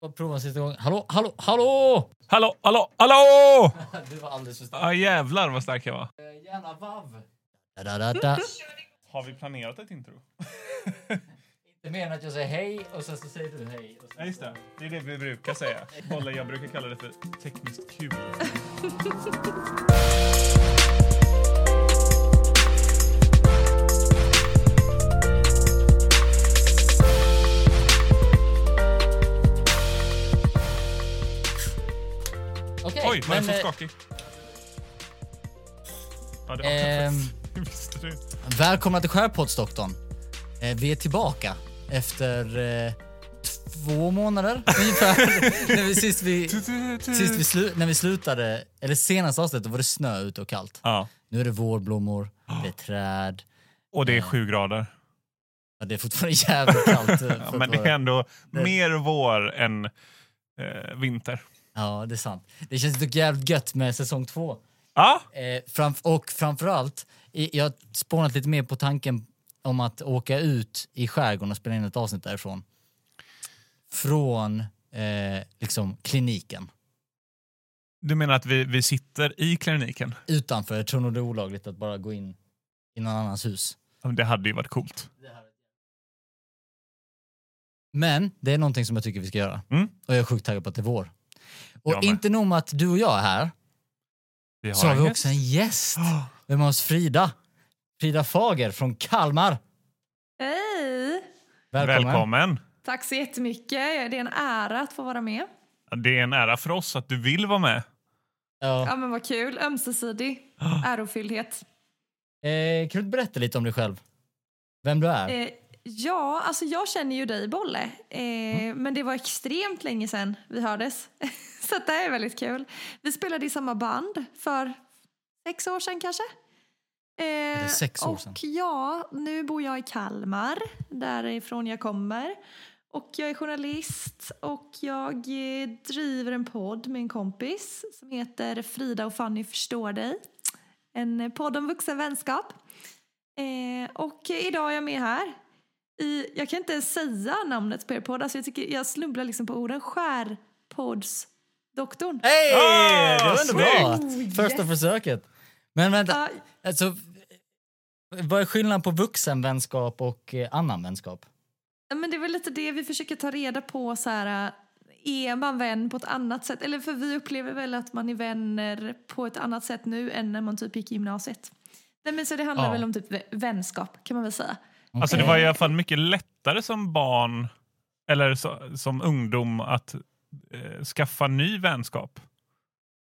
Och prova att sätta igång. Hallå, hallå, hallå! Hallå, hallå, hallå! Du var alldeles för stark. Ah, jävlar vad stark jag var. Eh, Gärna vav. Da, da, da, da. Har vi planerat ett intro? Inte mer än att jag säger hej och sen så säger du hej. Och Ja, just det. Det är det vi brukar säga. Bolle, jag brukar kalla det för tekniskt kul. Okej, Oj, var den så eh, skakig? Ja, det var ehm, det. Visste du? Välkomna till Skärpoddsdoktorn. Eh, vi är tillbaka efter eh, två månader ungefär. när vi, sist vi, sist vi slu, när vi slutade, eller senaste avsnittet var det snö ute och kallt. Ja, Nu är det vårblommor, det är träd. och det är sju grader. Ja, det är fortfarande jävligt kallt. Ja, men det är ändå Det- mer vår än eh, vinter. Ja, det är sant. Det känns dock jävligt gött med säsong två. Ja, Eh, framf- och framförallt, jag har spånat lite mer på tanken om att åka ut i skärgården och spela in ett avsnitt därifrån. Från eh, liksom kliniken. du menar att vi, vi sitter i kliniken? Utanför, jag tror nog det är olagligt att bara gå in i någon annans hus. Det hade ju varit coolt. Men det är någonting som jag tycker vi ska göra. Mm. Och jag är sjukt taggad på att det är vår. Och med. inte nog med att du och jag är här, Vi har så har vi också en gäst. Vi har med oss Frida. Frida Fager från Kalmar. Hej! Välkommen. Välkommen! Tack så jättemycket. Det är en ära att få vara med. Det är en ära för oss att du vill vara med. Ja. Ja, men vad kul. Ömsesidig ärofylldhet. Eh, kan du berätta lite om dig själv? Vem du är? Eh, ja, alltså jag känner ju dig, Bolle. Eh, Men det var extremt länge sedan vi hördes. så det är väldigt kul. Vi spelade i samma band för sex år sedan kanske. Eh, sex år sedan? Och ja, nu bor jag i Kalmar, därifrån jag kommer. Och jag är journalist och jag eh, driver en podd med en kompis som heter Frida och Fanny förstår dig. En eh, podd om vuxen vänskap. Eh, och idag är jag med här. I, jag kan inte ens säga namnet på er podd, alltså jag, tycker, jag snubblar liksom på orden. Skärpoddsdoktorn. Hej! Ah, det var ändå bra. snyggt! Första Yes. försöket. Men vänta, Ja, alltså, vad är skillnaden på vuxenvänskap och eh, annan vänskap? Men det är väl lite det vi försöker ta reda på. Så här, äh, är man vän på ett annat sätt? Eller för vi upplever väl att man är vänner på ett annat sätt nu än när man typ gick i gymnasiet. Nej, men så det handlar Ja. väl om typ vä- vänskap kan man väl säga. Alltså det var i alla fall mycket lättare som barn eller så, som ungdom att eh, skaffa ny vänskap.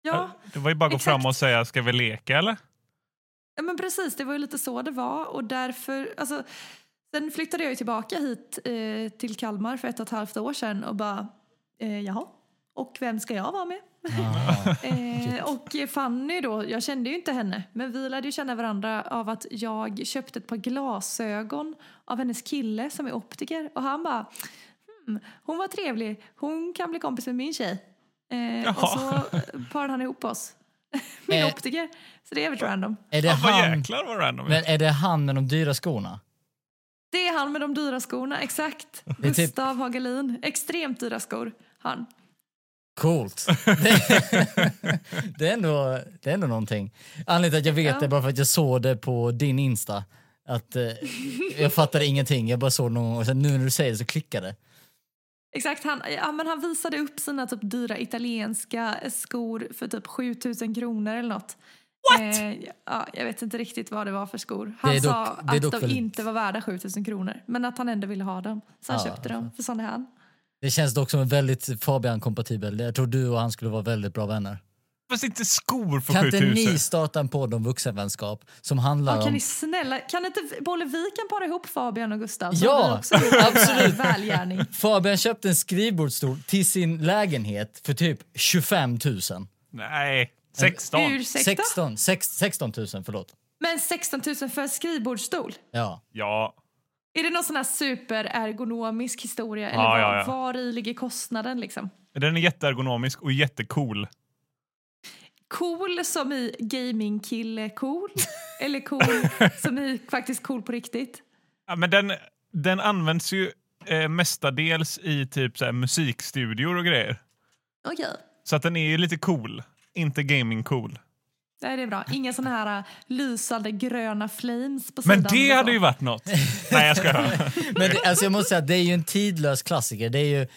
Ja, Det var ju bara att gå exakt. fram och säga ska vi leka eller? ja men precis. Det var ju lite så det var. Och därför, alltså, sen flyttade jag ju tillbaka hit eh, till Kalmar för ett och ett halvt år sedan och bara, eh, jaha, och vem ska jag vara med? Eh, och Fanny då, jag kände ju inte henne, men vi lärde ju känna varandra av att jag köpte ett par glasögon av hennes kille som är optiker och han bara hmm, hon var trevlig, hon kan bli kompis med min tjej. Eh, och så parade han ihop oss. min Eh. optiker. Så det är väldigt random. är, det Ja, han, jäklar vad random. men är det han med de dyra skorna? Det är han med de dyra skorna, exakt. typ- Gustav Hagelin. Extremt dyra skor, han. Coolt. det, är ändå, det är ändå någonting. Anledningen till att jag vet Ja. det är bara för att jag såg det på din Insta. Att, eh, jag fattade ingenting, jag bara såg någon och sen nu när du säger det så klickade det. Exakt, han, ja, men han visade upp sina typ dyra italienska skor för typ 7000 kronor eller något. What? Eh, ja, jag vet inte riktigt vad det var för skor. Han dock- sa att de väldigt- inte var värda 7000 kronor men att han ändå ville ha dem. Så han Ja, köpte dem, för sån är han. Det känns dock som en väldigt Fabian-kompatibel. Jag tror du och han skulle vara väldigt bra vänner. Fast inte skor för Kan inte 7000. ni starta en podd om vuxenvänskap som handlar Ja, kan om... ni snälla, kan inte Bolle vi kan para ihop Fabian och Gustav? Ja, en absolut. Välgärning. Fabian köpte en skrivbordsstol till sin lägenhet för typ 25 000. Nej, 16. Ursäkta? 16, sex, 16 000, förlåt. Men 16 000 för en skrivbordsstol? Ja. Ja, Är det någon sån här superergonomisk historia? Eller Ja, var, ja, ja. var i ligger kostnaden liksom? den är jätteergonomisk och jättecool. Cool som i gamingkille cool? Eller cool som i faktiskt cool på riktigt? Ja, men den, den används ju eh, mestadels i typ så musikstudior och grejer. Okej. Så att den är ju lite cool. Inte gaming-cool. Nej, det är bra. Inga såna här äh, lysande gröna flames på Men sidan. det och hade ju varit något. Nej, jag skojar. Men det, alltså jag måste säga att det är ju en tidlös klassiker. Det är ju,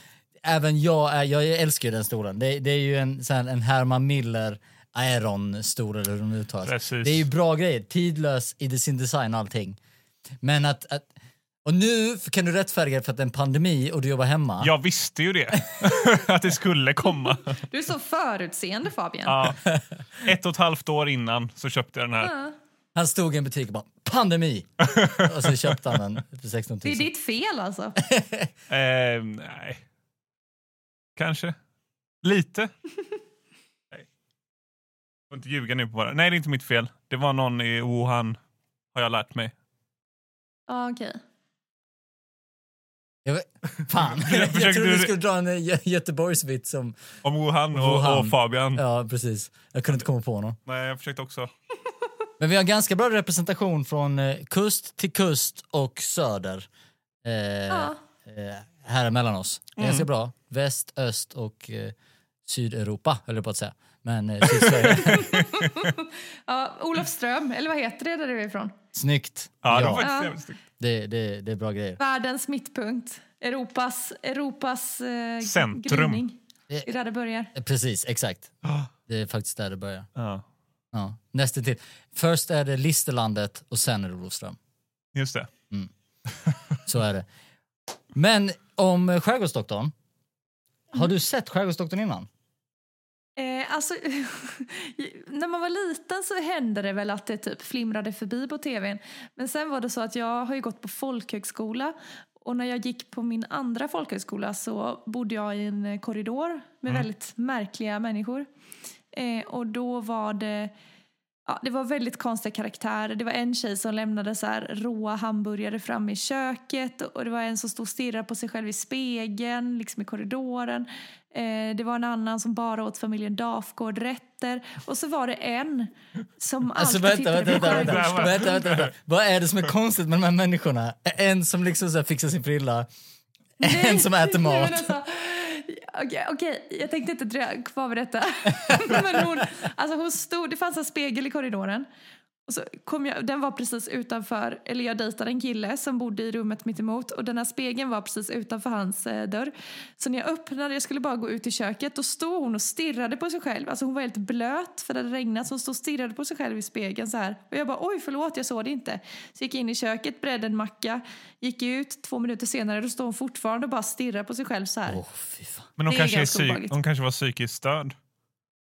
även jag, är, jag älskar ju den stolen. Det, det är ju en, här, en Herman Miller Aeron-stol eller hur de uttalas. Precis. Det är ju bra grejer, tidlös i sin design och allting. Men att, att och nu kan du rättfärdiga det för att det är en pandemi och du jobbar hemma. Jag visste ju det. att det skulle komma. Du är så förutseende Fabian. Ja. Ett och ett halvt år innan så köpte jag den här. Ja. Han stod i en butik och bara pandemi! och så köpte han den för 16 Det 000. är ditt fel alltså. Eh, nej. Kanske. Lite. nej. Får inte ljuga nu på bara. Nej, det är inte mitt fel. Det var någon i Wuhan, har jag lärt mig. Ja, okej. Jag vet, fan, Försöker jag trodde du- skulle dra en Gö- Göteborgsvits som... Om Wuhan och, Wuhan. och Fabian. Ja, precis. Jag kunde inte komma på någon. Nej, jag försökte också. Men vi har ganska bra representation från eh, kust till kust och söder. Eh, Ja. eh, här mellan oss. Det är Ganska bra. Väst, öst och eh, Sydeuropa höll jag på att säga. Men eh, Sydsverige. Ja, Olofström, eller vad heter det där du är ifrån? Snyggt. Ja, det var Ja, faktiskt Ja. jävligt snyggt. det, det, det är bra grejer. Världens mittpunkt. Europas, Europas eh, Centrum. gryning. Det är där det börjar. Eh, Precis, exakt. Det är faktiskt där det börjar. Ja, Ja, nästan till. Först är det Listerlandet och sen är det Olofström. just det. Så är det. Men om eh, Skärgårdsdoktorn. Har du sett Skärgårdsdoktorn innan? Eh, alltså, när man var liten så hände det väl att det typ flimrade förbi på tvn. Men sen var det så att jag har ju gått på folkhögskola och när jag gick på min andra folkhögskola så bodde jag i en eh, korridor med väldigt märkliga människor. Eh, och då var det Ja, det var väldigt konstiga karaktärer. Det var en tjej som lämnade så här råa hamburgare fram i köket och det var en som stod och stirrade på sig själv i spegeln, liksom i korridoren. Eh, det var en annan som bara åt familjen Dafgård-rätter. Och så var det en som Alltså alltid vänta, tittade vänta, på vänta, vänta, vänta, vänta, vänta. Vad är det som är konstigt med de här människorna? En som liksom så fixar sin frilla, en som äter Nej, mat. alltså, Okej, okej, jag tänkte inte dröja kvar vid detta. men hon, alltså hon stod, det fanns en spegel i korridoren. Så kom jag, den var precis utanför, eller jag dejtade en kille som bodde i rummet mitt emot och den här spegeln var precis utanför hans eh, dörr. Så när jag öppnade, jag skulle bara gå ut i köket, då stod hon och stirrade på sig själv. Alltså hon var helt blöt för det hade regnat så hon stod och stirrade på sig själv i spegeln så här. Och jag bara oj förlåt, jag såg det inte. Så gick jag in i köket, bredde en macka, gick ut, två minuter senare då stod hon fortfarande och bara stirrade på sig själv så här. Fan. Men hon är kanske, är hon kanske var psykiskt störd.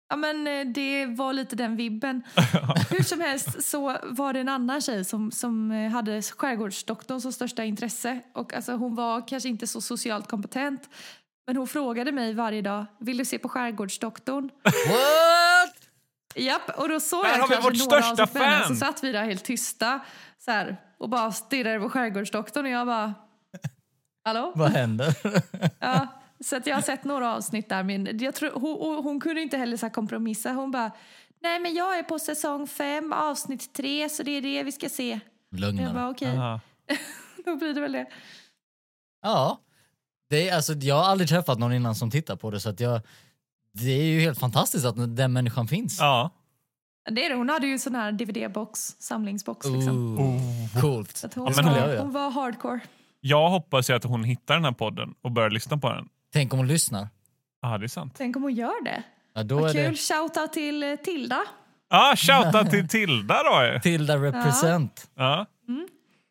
Ja men eh, det var lite den vibben. Hur som helst så var det en annan tjej som, som eh, hade skärgårdsdoktorn som största intresse. Och alltså hon var kanske inte så socialt kompetent. Men hon frågade mig varje dag, vill du se på skärgårdsdoktorn? What? Japp, och då såg Där jag har vi kanske vårt några största fan. Så satt vi där helt tysta så här, och bara stirrade på skärgårdsdoktorn och jag bara... Hallå? Vad händer? Ja, så att jag har sett några avsnitt där. Men jag tror, hon, hon, kunde inte heller så här kompromissa. Hon bara, nej men jag är på säsong fem, avsnitt tre, så det är det vi ska se. Jag Lögnare. bara okej, Aha. då blir det väl det. Ja. Det är, alltså, jag har aldrig träffat någon innan som tittar på det så att jag... Det är ju helt fantastiskt att den människan finns. Ja. Det är det. Hon hade ju sån här DVD-box, samlingsbox liksom. Ooh, Coolt. Att hon, Ja, hon- hon var hardcore. Jag hoppas ju att hon hittar den här podden och börjar lyssna på den. Tänk om hon lyssnar. Ja, det är sant. Tänk om hon gör det. Ja, då Vad är kul. det Shoutout till eh, Tilda. Ah, shoutout till Tilda då! Tilda represent. Ja.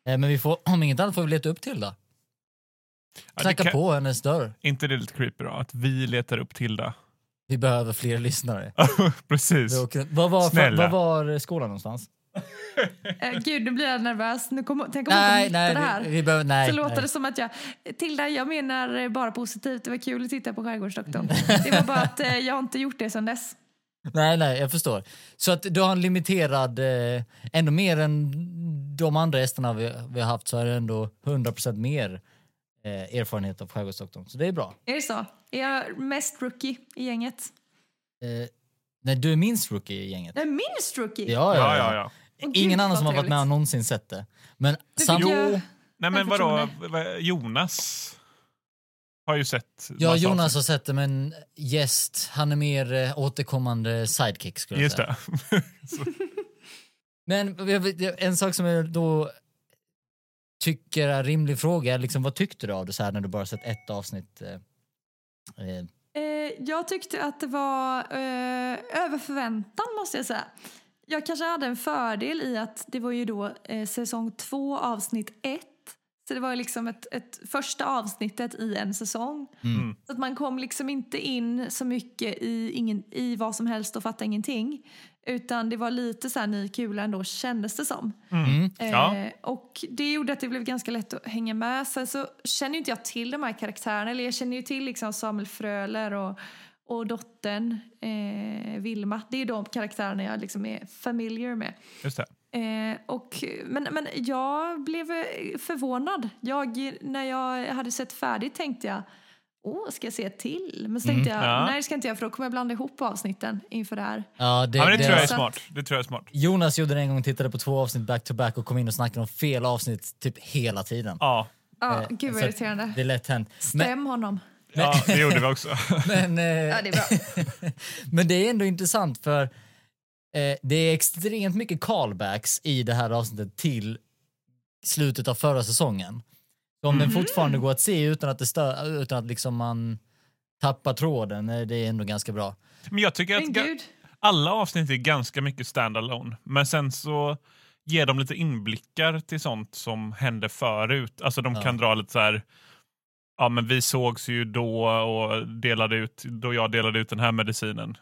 Eh, Men vi får, om inget annat får vi leta upp Tilda. Ja, det Knacka kan- på hennes dörr. inte det lite creepy då? Att vi letar upp Tilda. Vi behöver fler lyssnare. Precis. Vi åker- Vad var, Snälla. vad var skolan någonstans? Eh, gud, nu blir jag nervös. Nu kommer, tänk om hon Nej, kommer hitta det här. nej, vi, vi behöver, nej. så låter nej. det som att jag... Tilda, jag menar bara positivt. Det var kul att titta på Skärgårdsdoktorn. Det var bara att eh, jag har inte gjort det sedan dess. nej, nej, jag förstår. Så att du har en limiterad, eh, ändå mer än de andra gästerna vi, vi har haft så är det ändå 100% mer eh, erfarenhet av Skärgårdsdoktorn. Så det är bra. Är det så? Är jag mest rookie i gänget? Eh, nej, du är minst rookie i gänget. Nej, minst rookie? Ja, Ja, ja, ja. Åh, Ingen gud, annan vad som har varit med och någonsin sett det. Men Det sam- fick jag- Nej men Jag vadå, vad- Jonas? har ju sett Ja, massa Jonas avsnitt. har sett det, men gäst, han är mer eh, återkommande sidekick skulle jag Just säga. det. Men jag vet- en sak som jag då tycker är en rimlig fråga, är liksom, vad tyckte du av det så här när du bara sett ett avsnitt? Eh, eh, Eh, jag tyckte att det var eh, över förväntan måste jag säga. Jag kanske hade en fördel i att det var ju då eh, säsong två avsnitt ett. Så det var ju liksom ett, ett första avsnittet i en säsong. Mm. Så att man kom liksom inte in så mycket i, ingen, i vad som helst och fattade ingenting. Utan det var lite så här ny kula ändå kändes det som. mm. Ja. Eh, och det gjorde att det blev ganska lätt att hänga med. Sen så känner ju inte jag till de här karaktärerna. Eller jag känner ju till liksom Samuel Fröler och, och dottern eh, Vilma. Det är de karaktärerna jag liksom är familiar med. Just det. Eh, och, men, men jag blev eh, förvånad. Jag, när jag hade sett färdigt tänkte jag Åh, ska jag se till? Men så tänkte jag, Ja. nej ska jag inte göra för då kommer jag blanda ihop avsnitten inför det här. Ja, det, Ja, men det, det- tror jag är smart. Det tror jag är smart. Jonas gjorde det en gång, tittade på två avsnitt back to back och kom in och snackade om fel avsnitt typ hela tiden. Ja, Ja, Eh, gud vad irriterande. Det är lätt hänt. Men, Stäm ja det gjorde vi också. men, eh, Ja, det är bra. men det är ändå intressant för eh, det är extremt mycket callbacks i det här avsnittet till slutet av förra säsongen. Om den fortfarande går att se utan att, det stör, utan att liksom man tappar tråden, eh, det är ändå ganska bra. Men jag tycker att Men gud. alla avsnitt är ganska mycket standalone. Men sen så ger de lite inblickar till sånt som hände förut. Alltså de Ja. kan dra lite så här. Ja, men vi sågs ju då och delade ut, då jag delade ut den här medicinen.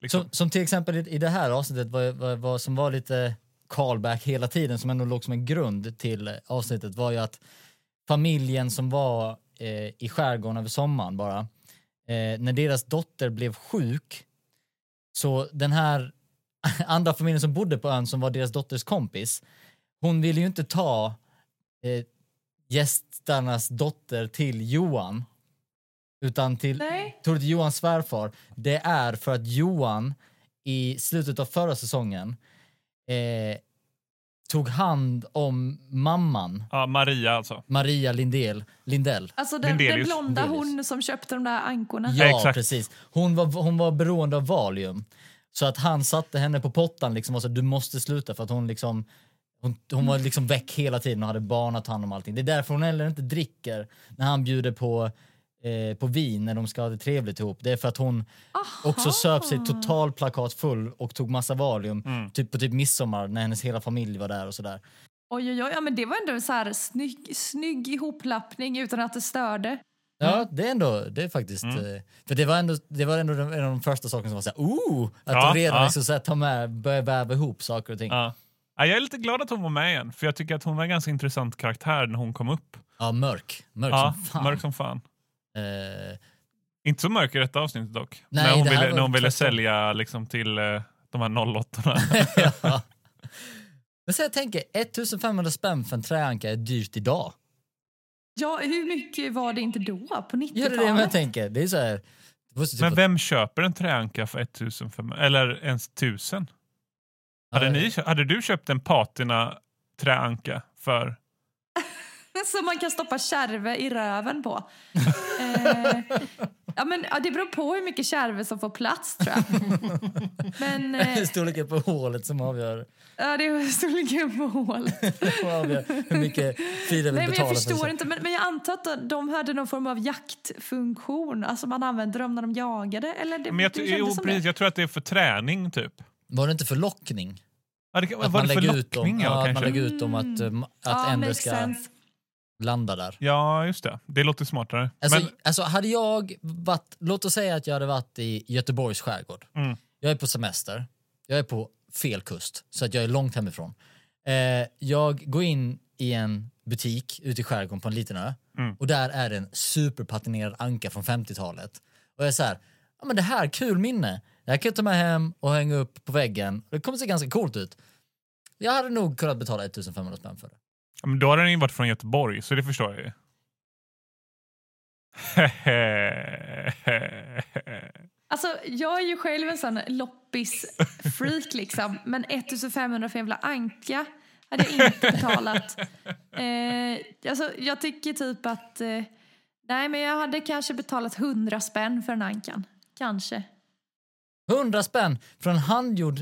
Liksom. Som, som till exempel i, i det här avsnittet, vad, var, var, som var lite callback hela tiden, som ändå låg som en grund till avsnittet, var ju att familjen som var eh, i skärgården över sommaren bara, eh, när deras dotter blev sjuk, så den här andra familjen som bodde på ön som var deras dotters kompis, hon ville ju inte ta eh, gästernas dotter till Johan, utan till, Nej. till Johans svärfar. Det är för att Johan i slutet av förra säsongen eh, tog hand om mamman, Ja, Maria alltså. Maria Lindell. Lindell. Alltså den, den blonda hon som köpte de där ankorna. Ja, exakt. precis. Hon var, hon var beroende av Valium. Så att han satte henne på pottan liksom och sa du måste sluta för att hon liksom hon, hon var liksom väck hela tiden och hade barn att ta hand om allting. Det är därför hon heller inte dricker när han bjuder på, eh, på vin när de ska ha det trevligt ihop. Det är för att hon också söp sig total plakat full och tog massa Valium typ på typ midsommar när hennes hela familj var där och sådär. Oj, oj, oj. Ja, men det var ändå en så här snygg, snygg ihoplappning utan att det störde. Ja, det är ändå, det är faktiskt, eh, för det var ändå, det var ändå en av de första sakerna som var såhär, ooh! Att Ja, redan ja. liksom så här, tar med, börjar väva ihop saker och ting. Ja. Ja, jag är lite glad att hon var med igen, för jag tycker att hon var en ganska intressant karaktär när hon kom upp. Ja, mörk. Mörk Ja, som fan. mörk som fan. Eh, Inte så mörk i detta avsnittet dock. Nej, när hon ville, när hon ville sälja liksom, till eh, de här 08 ja. Men så jag tänker, 1500 spänn för en träanka är dyrt idag. Ja, hur mycket var det inte då? På Gör det det jag 90-talet? tänker. Det är så här, det måste typ Men vem köper en träanka för 1500? Eller ens 1000? Hade, Ja, ni, hade du köpt en patina träanka för... Som man kan stoppa kärve i röven på. eh, ja, men, ja, det beror på hur mycket kärve som får plats, tror jag. Men Det är eh, storleken på hålet som avgör, ja, det är storleken på hålet. hur mycket Frida vill Nej, men jag för förstår inte. Men, men jag antar att de hade någon form av jaktfunktion. Alltså man använde dem när de jagade. Eller det, Men jag, jo, precis, jag tror att det är för träning typ. Var det inte för lockning? Ja, det, kan- Att var man det lägger ut dem, ja, att man lägger ut dem att, um, att ja, makes ska sense. landa där. Ja, just det. Det låter smartare. Alltså, Men, alltså hade jag varit, låt oss säga att jag hade varit i Göteborgs skärgård. Mm. Jag är på semester, jag är på fel kust, så att jag är långt hemifrån. Eh, jag går in i en butik ute i skärgården på en liten ö Mm. och där är det en superpatinerad anka från 50-talet. Och jag är så här, ja men det här, kul minne. Det här kan jag ta med hem och hänga upp på väggen. Det kommer se ganska coolt ut. Jag hade nog kunnat betala 1500 spänn för det. Ja, men då har den ju varit från Göteborg, så det förstår jag ju. Alltså, jag är ju själv en sån loppis-freak liksom. Men 1500 för en jävla anka hade jag inte betalat. Eh, alltså, jag tycker typ att eh, Nej, men jag hade kanske betalat 100 spänn för en ankan. Kanske. 100 spänn för en handgjord,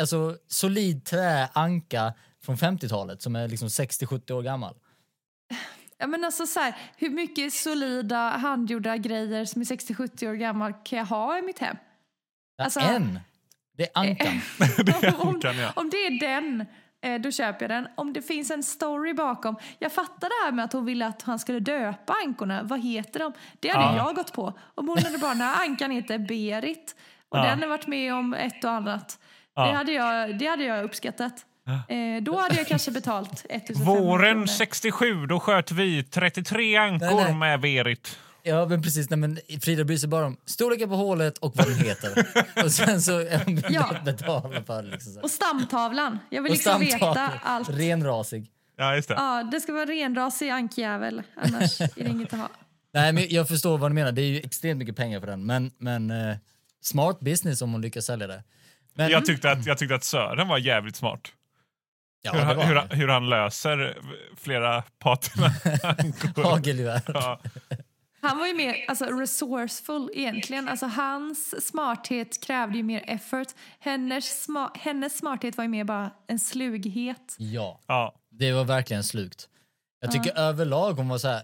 alltså solid träanka från 50-talet som är liksom 60-70 år gammal. Ja, men alltså så här, hur mycket solida handgjorda grejer som är 60-70 år gammal kan jag ha i mitt hem? Ja, Alltså- en! Det är ankan. det är om, ankan, ja. om det är den, eh, då köper jag den. Om det finns en story bakom. Jag fattar det här med att hon ville att han skulle döpa ankorna. Vad heter de? Det hade Ja. jag gått på. Om hon hade bara, ankan heter Berit och Ja. den har varit med om ett och annat. Ja. Det, hade jag, det hade jag uppskattat. Eh, då hade jag kanske betalt 1500 Våren kronor. 67, då sköt vi 33 ankor Nej, nej. med Berit. Ja, men precis. Nej, men Frida bryr sig bara om storleken på hålet och vad den heter. och sen så Ja. betala för. Liksom. Och stamtavlan. Jag vill Och liksom veta allt. Renrasig. Ja, just det. Ja, det ska vara renrasig ankjävel. Annars är det inget att ha. Nej, men jag förstår vad du menar. Det är ju extremt mycket pengar för den. Men, men eh, smart business om hon lyckas sälja det. Men, Jag tyckte, att, jag tyckte att Sören var jävligt smart. ja, hur, han, hur, han. hur han löser flera patina. Hagelgevär. Ja. Han var ju mer alltså, resourceful egentligen. Alltså, hans smarthet krävde ju mer effort. Hennes, sma hennes smarthet var ju mer bara en slughet. Ja, Ja. det var verkligen slugt. Jag tycker överlag hon var så här...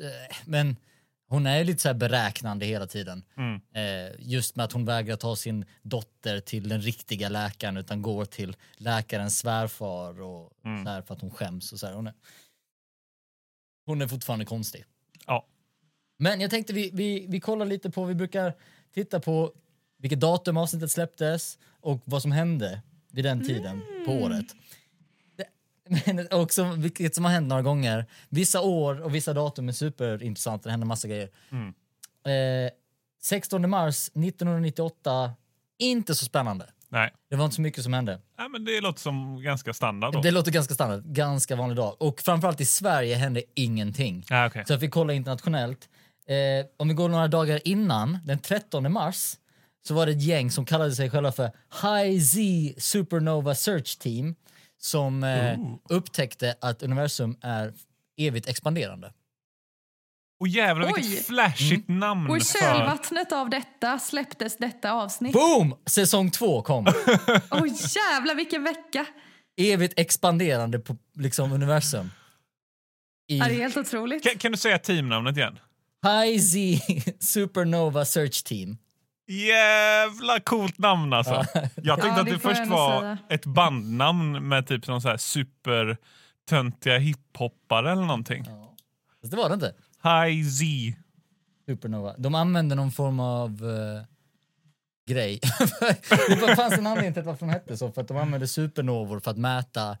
eh, Men hon är lite så här beräknande hela tiden. Mm. Eh, just med att hon vägrar ta sin dotter till den riktiga läkaren utan går till läkarens svärfar och Mm. så här för att hon skäms. Och så här. Hon, är, hon är fortfarande konstig. Ja. Men jag tänkte vi, vi, vi kollar lite på, vi brukar titta på vilket datum avsnittet släpptes och vad som hände vid den tiden på året. Men också vilket som har hänt några gånger. Vissa år och vissa datum är superintressanta, det händer massa grejer. Mm. Eh, 16 mars 1998, inte så spännande. Nej. Det var inte så mycket som hände. Nej, men det låter som ganska standard då. Det låter ganska standard, ganska vanlig dag. Och framförallt i Sverige hände ingenting. Ja, okej. Så jag fick kolla internationellt. Eh, om vi går några dagar innan, den 13 mars, så var det ett gäng som kallade sig själva för High Z Supernova Search Team som eh, upptäckte att universum är evigt expanderande. Och jävlar Oj. vilket flashigt namn. Och i kölvattnet av detta släpptes detta avsnitt. Boom! Säsong två kom. Oj jävlar vilken vecka! evigt expanderande på liksom universum. I Det är helt otroligt. Kan, kan du säga teamnamnet igen? High Z Supernova Search Team. Jävla coolt namn alltså. Jag tänkte Ja, att det först var säga. ett bandnamn med typ någon så här supertöntiga hiphoppare eller någonting. Fast det var det inte. High Z. Supernova. De använde någon form av eh, grej. det fanns en anledning till varför de hette så, för att de använde supernovor för att mäta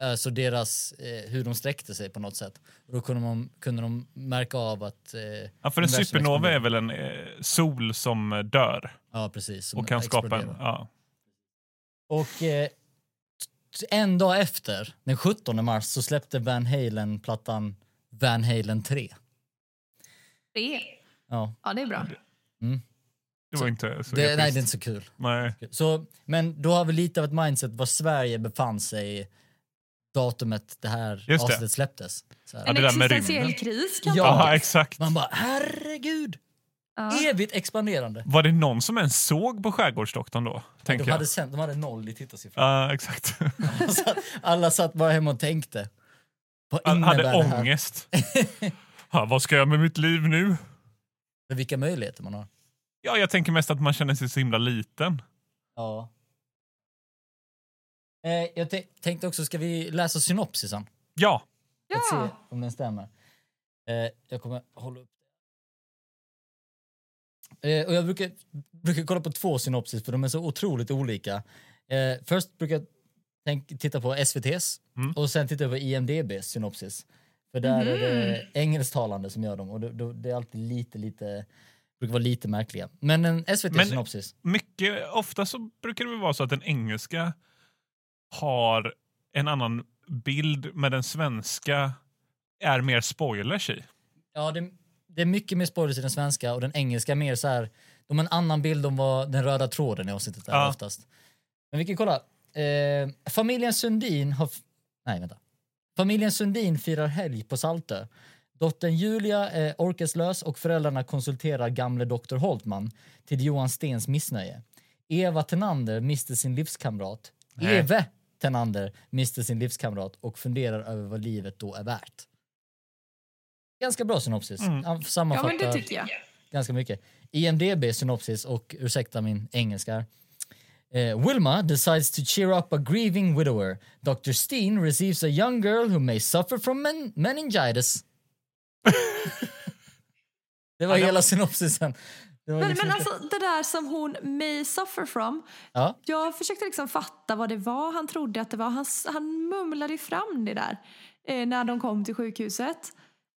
alltså deras, eh, hur de sträckte sig på något sätt. Och då kunde, man, kunde de märka av att... Eh, Ja, för en supernova är väl en eh, sol som eh, dör Ja, precis. som och kan skapa en... Ja. Och eh, en dag efter, den 17 mars, så släppte Van Halen plattan Van Halen 3. Det. Ja, Ja, det är bra. Det var inte så det, nej, det är inte så kul. Nej. Så, men då har vi lite av ett mindset var Sverige befann sig datumet det här Just det. avsnittet släpptes. Så här. Ja, En det med existentiell kris kan Ja. man Ja, exakt. Man bara herregud, ja. evigt expanderande. Var det någon som ens såg på Skärgårdsdoktorn då? Tänker De hade, sänt, de hade noll i tittarsiffror. Ja, exakt. Så att Alla satt bara hemma och tänkte. Vad hade det här? ångest. ja, vad ska jag med mitt liv nu? Vilka möjligheter man har. Ja, jag tänker mest att man känner sig så himla liten. Ja. Eh, jag tän- tänkte också, ska vi läsa synopsisen? Ja, För att Ja. se om den stämmer. Eh, jag kommer hålla upp. Eh, och jag brukar, brukar kolla på två synopsis för de är så otroligt olika. Eh, först brukar jag tänk, titta på SVTs Mm. och sen titta på IMDBs synopsis. För där är det engelsktalande som gör dem och det, det, är alltid lite, lite, brukar vara lite märkliga. Men en SVT-synopsis. mycket, ofta så brukar det vara så att den engelska har en annan bild med den svenska är mer spoilers i. Ja, det, det är mycket mer spoilers i den svenska och den engelska mer så här, de har en annan bild om vad den röda tråden i avsnittet är Ja. oftast. Men vi kan kolla. Eh, familjen Sundin har... Nej, vänta. Familjen Sundin firar helg på Saltö. Dottern Julia är orkeslös och föräldrarna konsulterar gamle doktor Holtman till Johan Stens missnöje. Eva Tenander mister sin livskamrat. Nej. Eve Tenander mister sin livskamrat och funderar över vad livet då är värt. Ganska bra synopsis. Mm. Han Ja, men Sammanfattar det tycker jag. ganska mycket. IMDB synopsis och ursäkta min engelska. Eh, Wilma decides to cheer up a grieving widower. Dr. Steen receives a young girl who may suffer from men- meningitis. det var hela synopsisen. Men, liksom men alltså det där som hon may suffer from. ja. Jag försökte liksom fatta vad det var han trodde att det var. Han, han mumlade ju fram det där eh, när de kom till sjukhuset.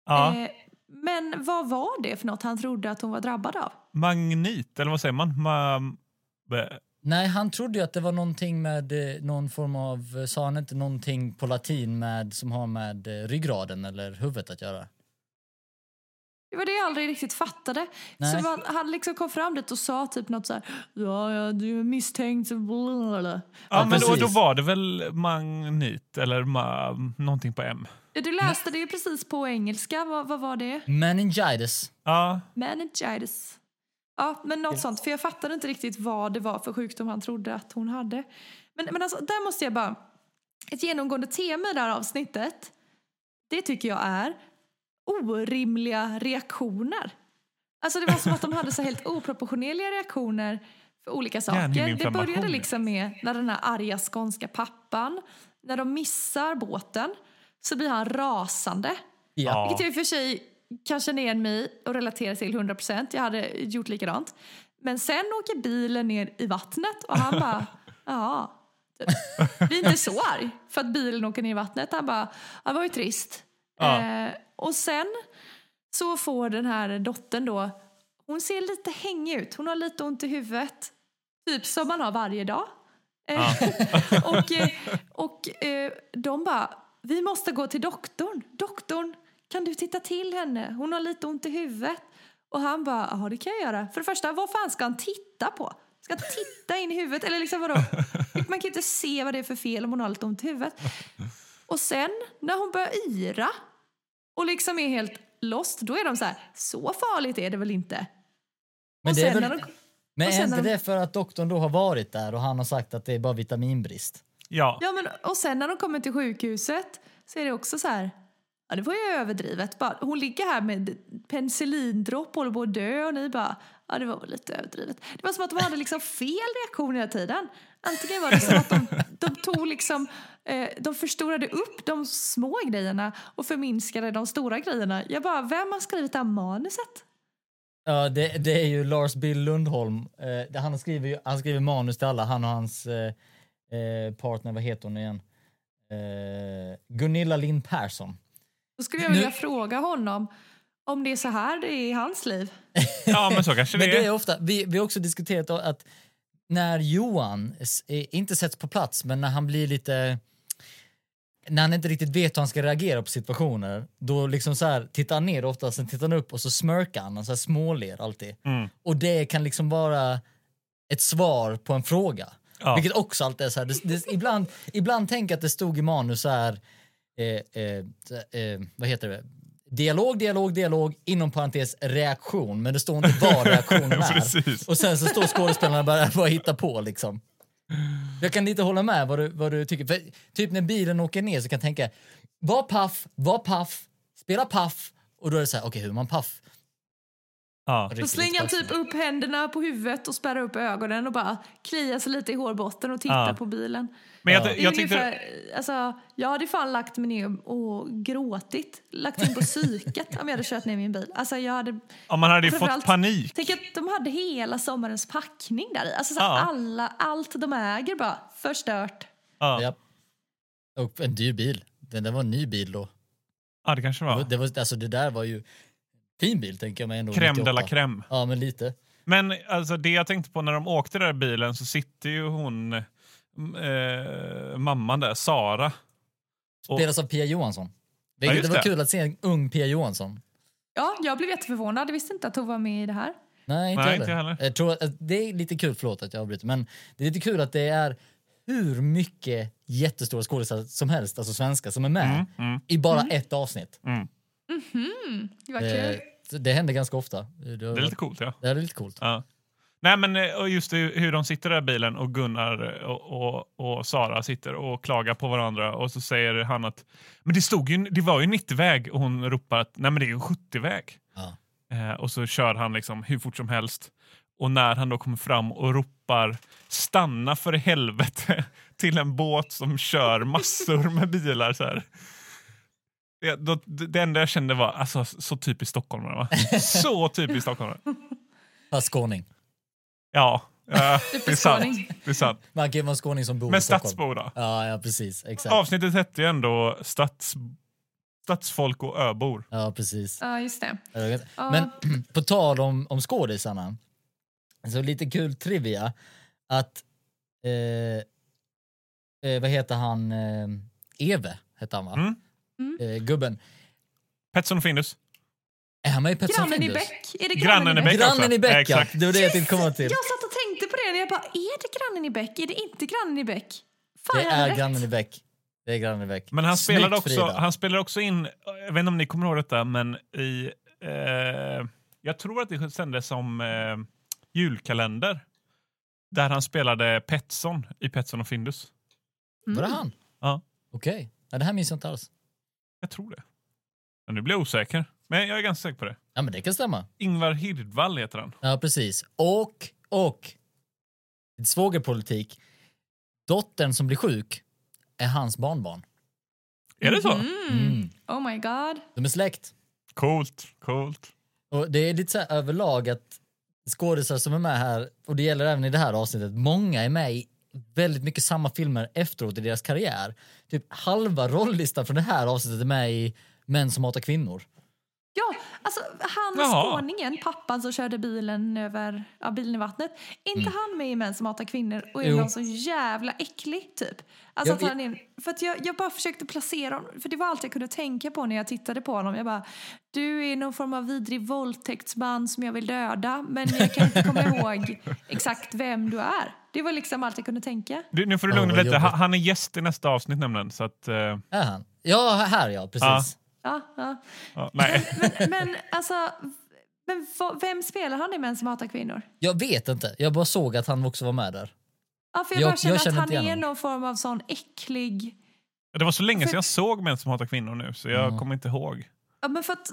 Ja. Eh, men vad var det för något han trodde att hon var drabbad av? Magnit, eller vad säger man? Ma... Nej, han trodde ju att det var någonting med eh, någon form av, eh, sa han inte någonting på latin med, som har med eh, ryggraden eller huvudet att göra? Det var det jag aldrig riktigt fattade. Nej. Så man, han liksom kom fram dit och sa typ något så här, ja, ja du är misstänkt. blablabla." Ja, men då, då var det väl magnit eller ma... någonting på M. Ja, Du läste det ju precis på engelska. Vad, vad var det? Meningitis. Ja, Meningitis. Ja, men något sånt. För jag fattade inte riktigt vad det var för sjukdom han trodde att hon hade. Men, men alltså, där måste jag bara... Ett genomgående tema i det här avsnittet, det tycker jag är orimliga reaktioner. Alltså det var som att de hade så helt oproportionerliga reaktioner för olika saker. Det började ja. liksom med när den här arga skånska pappan, när de missar båten så blir han rasande. Ja. Vilket jag i och för sig kan känna igen mig och relatera till 100%. Jag hade gjort likadant. Men sen åker bilen ner i vattnet och han bara, ja. Typ. Blir inte så arg för att bilen åker ner i vattnet. Han bara, det var ju trist. Ja. Eh, och sen så får den här dottern då, hon ser lite hängig ut. Hon har lite ont i huvudet. Typ som man har varje dag. Eh, och eh, och eh, de bara, vi måste gå till doktorn. Doktorn, kan du titta till henne? Hon har lite ont i huvudet. Och han bara, ja det kan jag göra. För det första, vad fan ska han titta på? Ska han titta in i huvudet? Eller liksom vadå? Man kan ju inte se vad det är för fel om hon har lite ont i huvudet. Och sen när hon börjar yra och liksom är helt lost, då är de så här, så farligt är det väl inte? Men och det är väl- de, Men är inte de- det för att doktorn då har varit där och han har sagt att det är bara vitaminbrist? ja. Ja, men, och sen när de kommer till sjukhuset så är det också så här, ja det var ju överdrivet. Bara, hon ligger här med penicillindropp och håller på att dö och ni bara, ja det var väl lite överdrivet. Det var som att de hade liksom fel reaktion hela tiden. Antingen var det som att de, de tog liksom, eh, de förstorade upp de små grejerna och förminskade de stora grejerna. Jag bara, vem har skrivit det här manuset? Ja, det, det är ju Lars Bill Lundholm. Eh, han, skriver ju, han skriver manus till alla, han och hans eh, eh, partner, vad heter hon igen? Eh, Gunilla Lind Persson. Då skulle jag Nu- vilja fråga honom om det är så här det är i hans liv. ja, men så kanske Men det det är är. ofta, vi, vi har också diskuterat att när Johan eh, inte sätts på plats, men när han blir lite när han inte riktigt vet hur han ska reagera på situationer, då liksom så här, tittar han ner ofta, sen tittar han upp och så smörkar han så här småler alltid. Mm. Och det kan liksom vara ett svar på en fråga. Ja. Vilket också alltid är så här, det, det, ibland, ibland tänker jag att det stod i manus så här, eh, eh, eh, vad heter det? Dialog, dialog, dialog, inom parentes reaktion, men det står inte vad reaktionen är. Och sen så står skådespelarna bara, bara hitta på liksom. Jag kan inte hålla med vad du, vad du tycker. För typ när bilen åker ner så kan jag tänka, var paff, var paff, spela paff. Och då är det så här, okej hur är man paff? Ja. Då slänger han typ upp händerna på huvudet och spärrar upp ögonen och bara kliar sig lite i hårbotten och tittar Ja. på bilen. Men jag, Ja. Jag tyckte... ungefär, alltså, jag hade fan lagt mig ner och gråtit. Lagt in på psyket om jag hade kört ner min bil. Alltså, jag hade, Ja, man hade ju fått panik. tänk att de hade hela sommarens packning där i. Alltså, så Ja. alla, allt de äger bara förstört. Ja. Ja. Och en dyr bil. Den där var en ny bil då. ja, det kanske det var. Det, var, alltså, det där var ju fin bil tänker jag mig ändå. Crème de la 98. crème. Ja men lite. Men alltså, det jag tänkte på när de åkte där i bilen så sitter ju hon, eh, mamman där, Sara. Och- Spelas av Pia Johansson. Ja, Vilket det var det. kul att se en ung Pia Johansson. Ja, jag blev jätteförvånad. Jag visste inte att hon var med i det här. Nej, inte, Nej, heller. inte heller. Jag tror att, det är lite kul, förlåt att jag avbryter, men det är lite kul att det är hur mycket jättestora skådespelare som helst, alltså svenska, som är med Mm, mm, i bara ett avsnitt. mm. Mm, vad kul. Eh, det händer ganska ofta. Det, Det är lite coolt ja. det är lite coolt. ja. Nej men eh, och just hur de sitter där i bilen och Gunnar och, och, och Sara sitter och klagar på varandra och så säger han att men det, stod ju, det var ju 90-väg och hon ropar att nej men det är ju 70-väg. Ja. Eh, och så kör han liksom hur fort som helst. Och när han då kommer fram och ropar stanna för helvete till en båt som kör massor med bilar så här. Det, då, det enda jag kände var alltså, så typiskt stockholmare. Va? Så typiskt stockholmare. Fast skåning. Ja, eh, det, är sant. det är sant. Man kan vara skåning som bor Men i Stockholm. stadsbo då? Ja, ja, precis. Exakt. Avsnittet hette ju ändå stads, Stadsfolk och öbor. Ja, precis. Ja, just det. Ja. Men på tal om, om skådisarna, så lite kul trivia att, eh, eh, vad heter han, eh, Eve hette han va? Mm. Eh, gubben. Petson och Findus. Är han med i Pets and Grannen i Findus? Bäck. Är det Grannen i Bäck Grannen i Bäck, ja. Exakt. Det var det jag tänkte komma till. Jag satt och tänkte på det och jag bara, är det grannen i Bäck? Är det inte grannen i Bäck? Fan, Det är rätt. grannen i Bäck. Det är grannen i Bäck. Men han Snyggt, spelade, också, Frida. han spelade också in, jag vet inte om ni kommer ihåg detta, men i... Eh, jag tror att det sändes som eh, julkalender. Där han spelade Petson i Petson och Findus. Var det han? Ja. Okej. Ja, det här minns jag inte alls. Jag tror det. Men nu blir jag osäker. Men jag är ganska säker på det. Ja, men det kan stämma. Ingvar Hirdvall heter han. Ja, precis. Och, och, svågerpolitik. Dottern som blir sjuk är hans barnbarn. Är det så? Mm. Oh my god. De är släkt. Coolt, coolt. Och det är lite så här överlag att skådisar som är med här, och det gäller även i det här avsnittet, många är med i väldigt mycket samma filmer efteråt i deras karriär. Typ halva rolllistan från det här avsnittet är med i Män som hatar kvinnor. Ja, alltså han Jaha. skåningen, pappan som körde bilen över ja, bilen i vattnet. Inte han med i Män som hatar kvinnor och är Mm. Jo. någon så jävla äcklig typ? Alltså Jag- att han är, för att jag, jag bara försökte placera honom, för det var allt jag kunde tänka på när jag tittade på honom. Jag bara, du är någon form av vidrig våldtäktsman som jag vill döda men jag kan inte komma ihåg exakt vem du är. Det var liksom allt jag kunde tänka. Du, nu får du lugna dig lite. Han, han är gäst i nästa avsnitt nämligen. Så att, eh, Är han? Ja, här ja, precis. Ja, ja. ja, nej. Men, men alltså, men vem spelar han i Män som hatar kvinnor? Jag vet inte, jag bara såg att han också var med där. Ja, för jag, Jag- bara känner jag känner att han är någon form av sån äcklig... Det var så länge sedan jag såg Män som hatar kvinnor nu, så jag Mm. kommer inte ihåg. Ja, men för att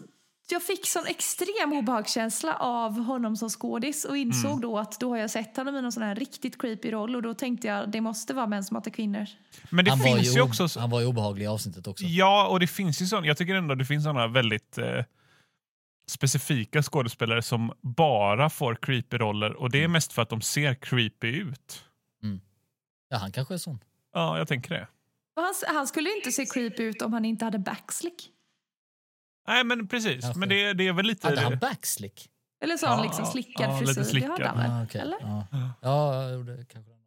jag fick sån extrem obehagskänsla av honom som skådis och insåg Mm. då att då har jag sett honom i någon sån här riktigt creepy roll och då tänkte jag det måste vara Män som hatar kvinnor. Men det han, var finns ju ju, också... han var ju obehaglig i avsnittet också. Ja, och det finns ju sån, jag tycker ändå det finns såna väldigt eh, specifika skådespelare som bara får creepy roller och Mm. det är mest för att de ser creepy ut. Ja, han kanske är sån. Ja, jag tänker det. Han, han skulle inte se creepy ut om han inte hade backslick. Nej, men precis. Kanske. Men det, det är väl lite... Hade han backslick? Eller sån Ja, liksom slickad ja, lite frisyr. Det slickad. hade han väl? Ah, okej. Eller? Ja, ja det kanske han hade.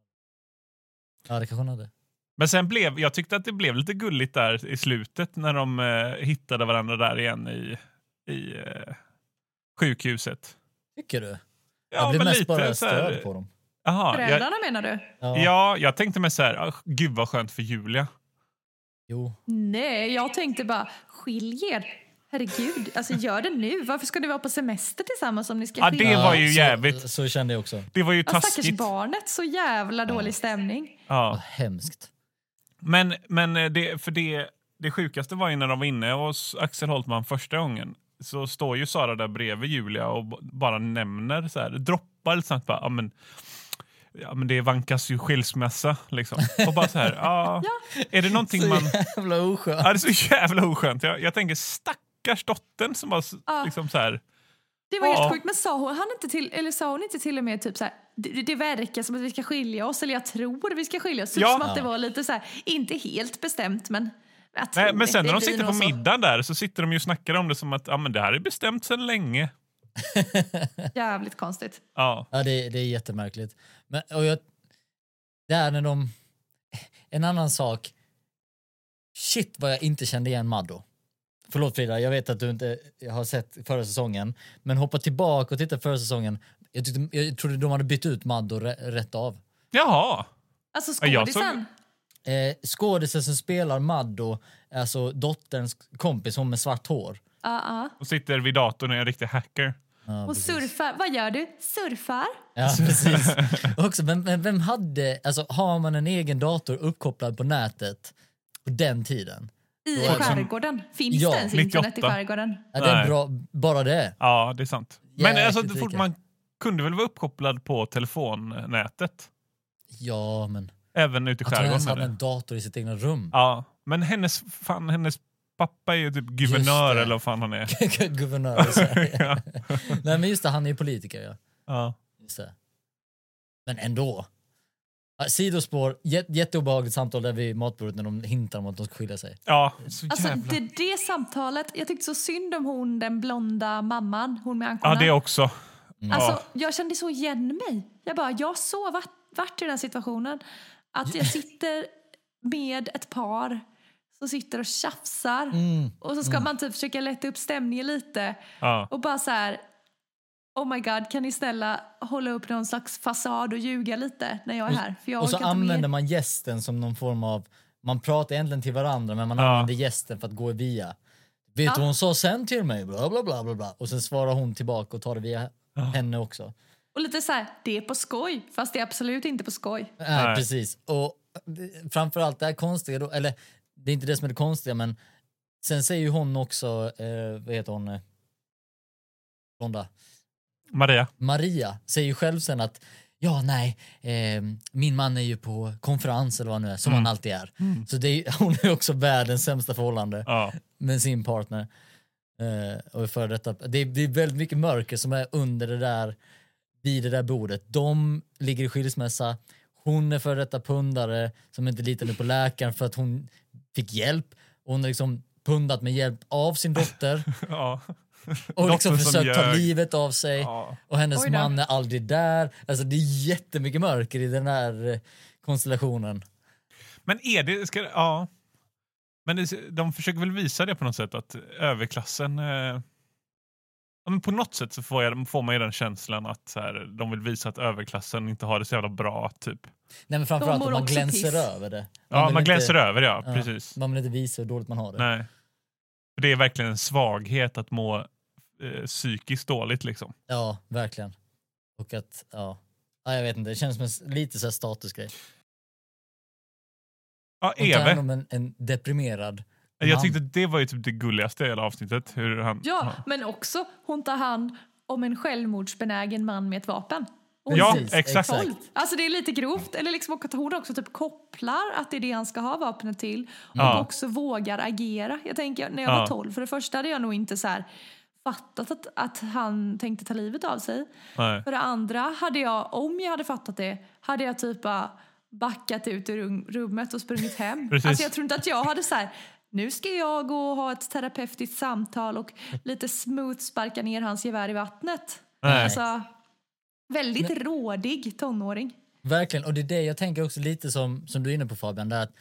Ja, det kanske han hade. Men sen blev, jag tyckte att det blev lite gulligt där i slutet när de eh, hittade varandra där igen i, i eh, sjukhuset. Tycker du? Ja, jag blev men mest lite bara så här- störd på dem. Jag, Föräldrarna menar du? Ja. ja, jag tänkte mig så här, ah, gud vad skönt för Julia. Jo. Nej, jag tänkte bara skilj er. Herregud, alltså gör det nu. Varför ska ni vara på semester tillsammans om ni ska Ja, det var ju så, jävligt. Så kände jag också. Det var ju Ja, stackars taskigt. barnet, så jävla dålig stämning. Vad Ja. hemskt. Men, men eh, det, för det, det sjukaste var ju när de var inne hos Axel Holtman första gången. Så står ju Sara där bredvid Julia och bara nämner så här, droppar lite snabbt bara, ja men, ja men det vankas ju skilsmässa liksom. Och bara så här, ja, är det någonting Så man... jävla oskönt. Ja, det är så jävla oskönt. Jag, jag tänker stackars dottern som s- Ja. liksom så här, Det var Ja. helt sjukt, men sa hon, han inte till, eller sa hon inte till och med typ så här, det, det verkar som att vi ska skilja oss, eller jag tror vi ska skilja oss. Typ Ja. som att det var lite så här, inte helt bestämt men Nej, men sen när de sitter på middagen där så sitter de ju och snackar om det som att ja, men det här är bestämt sedan länge. Jävligt konstigt. Ja. Ja, det, det är jättemärkligt. Men, och jag, det är när de... En annan sak. Shit vad jag inte kände igen Maddo. Förlåt Frida, jag vet att du inte har sett förra säsongen. Men hoppa tillbaka och titta förra säsongen. Jag, tyckte, jag trodde de hade bytt ut Maddo rä- rätt av. Jaha. Alltså såg- skådisen, Eh, skådisen som spelar Maddo, alltså dotterns kompis, hon med svart hår. Ja, ja. och sitter vid datorn och är en riktig hacker. Ja, Och precis. surfar. Vad gör du? Surfar? Ja, precis. Och Också, men, men vem hade, alltså har man en egen dator uppkopplad på nätet på den tiden? I det som- skärgården? Finns Ja, det ens internet i 98. skärgården? Ja, det är bra, bara det. Ja, det är sant. Men Jäkligt alltså, fort man kunde väl vara uppkopplad på telefonnätet? Ja, men Även ute i att hon ens skärgården? hade en dator i sitt egna rum. Ja, men hennes, fan, hennes pappa är ju typ guvernör eller vad fan han är. Guvernör i Sverige. ja. Nej men just det, han är ju politiker ja. Ja. Just det. Men ändå. Ja, Sidospår, jät, jätteobehagligt samtal där vid matbordet när de hintar om att de ska skilja sig. ja, så Alltså jävla... det, det samtalet, jag tyckte så synd om hon den blonda mamman, hon med Ja, ankorna. det också. Alltså, Ja. Jag kände så igen mig. Jag bara, jag så varit, varit i den här situationen. Att jag sitter med ett par som sitter och tjafsar. Mm. Och så ska man typ försöka lätta upp stämningen lite. Ja. Och bara så här, oh my god, kan ni snälla hålla upp någon slags fasad och ljuga lite när jag är här? För jag Och så använder man gästen som någon form av, man pratar egentligen till varandra men man Ja. använder gästen för att gå via. Vet du Ja. vad hon sa sen till mig? Bla, bla, bla, bla, bla. Och sen svarar hon tillbaka och tar det via henne också. Och lite så här, det är på skoj, fast det är absolut inte på skoj. Nej, Nej. precis. Och framförallt det här konstiga då, eller det är inte det som är det konstiga men sen säger ju hon också, eh, vad heter hon, eh? Maria. Maria säger ju själv sen att ja, nej, eh, min man är ju på konferens eller vad nu är, som han alltid är. Så det är, hon är också världens sämsta förhållande Ja. med sin partner. Eh, och för detta, det, är, det är väldigt mycket mörker som är under det där, vid det där bordet. De ligger i skilsmässa, hon är för detta pundare som inte litade på läkaren för att hon fick hjälp. Och hon har liksom pundat med hjälp av sin dotter ja. Och liksom försökt ta livet av sig. Ja. Och hennes man är aldrig där. Alltså det är jättemycket mörker i den här eh, konstellationen. Men är det... Ska, ja. Men det, de försöker väl visa det på något sätt att överklassen... Eh, ja, men på något sätt så får, jag, får man ju den känslan att så här, de vill visa att överklassen inte har det så jävla bra. typ. Nej men framförallt att man glänser piss. över det. Ja, vill man inte- glänser över ja, ja, precis. Man vill inte visa hur dåligt man har det. Nej. För det är verkligen en svaghet att må eh, psykiskt dåligt liksom. Ja, verkligen. Och att, ja. ja. Jag vet inte, det känns som en lite så här statusgrej. Ja, Hon tar hand Eve. om en, en deprimerad Jag man. tyckte det var ju typ det gulligaste i hela avsnittet. Hur han, Ja, men också hon tar hand om en självmordsbenägen man med ett vapen. Och Ja, Precis, exakt. Våld. Alltså det är lite grovt. Eller liksom att hon också typ kopplar att det är det han ska ha vapnet till. Och Ja. också vågar agera. Jag tänker när jag Ja. var 12, för det första hade jag nog inte så här fattat att, att han tänkte ta livet av sig. Nej. För det andra hade jag, om jag hade fattat det, hade jag typ bara backat ut ur rum- rummet och sprungit hem. Precis. Alltså jag tror inte att jag hade så här, nu ska jag gå och ha ett terapeutiskt samtal och lite smooth sparka ner hans gevär i vattnet. Nej. Alltså, väldigt rådig tonåring. Verkligen, och det är det jag tänker också lite som, som du är inne på Fabian, det är att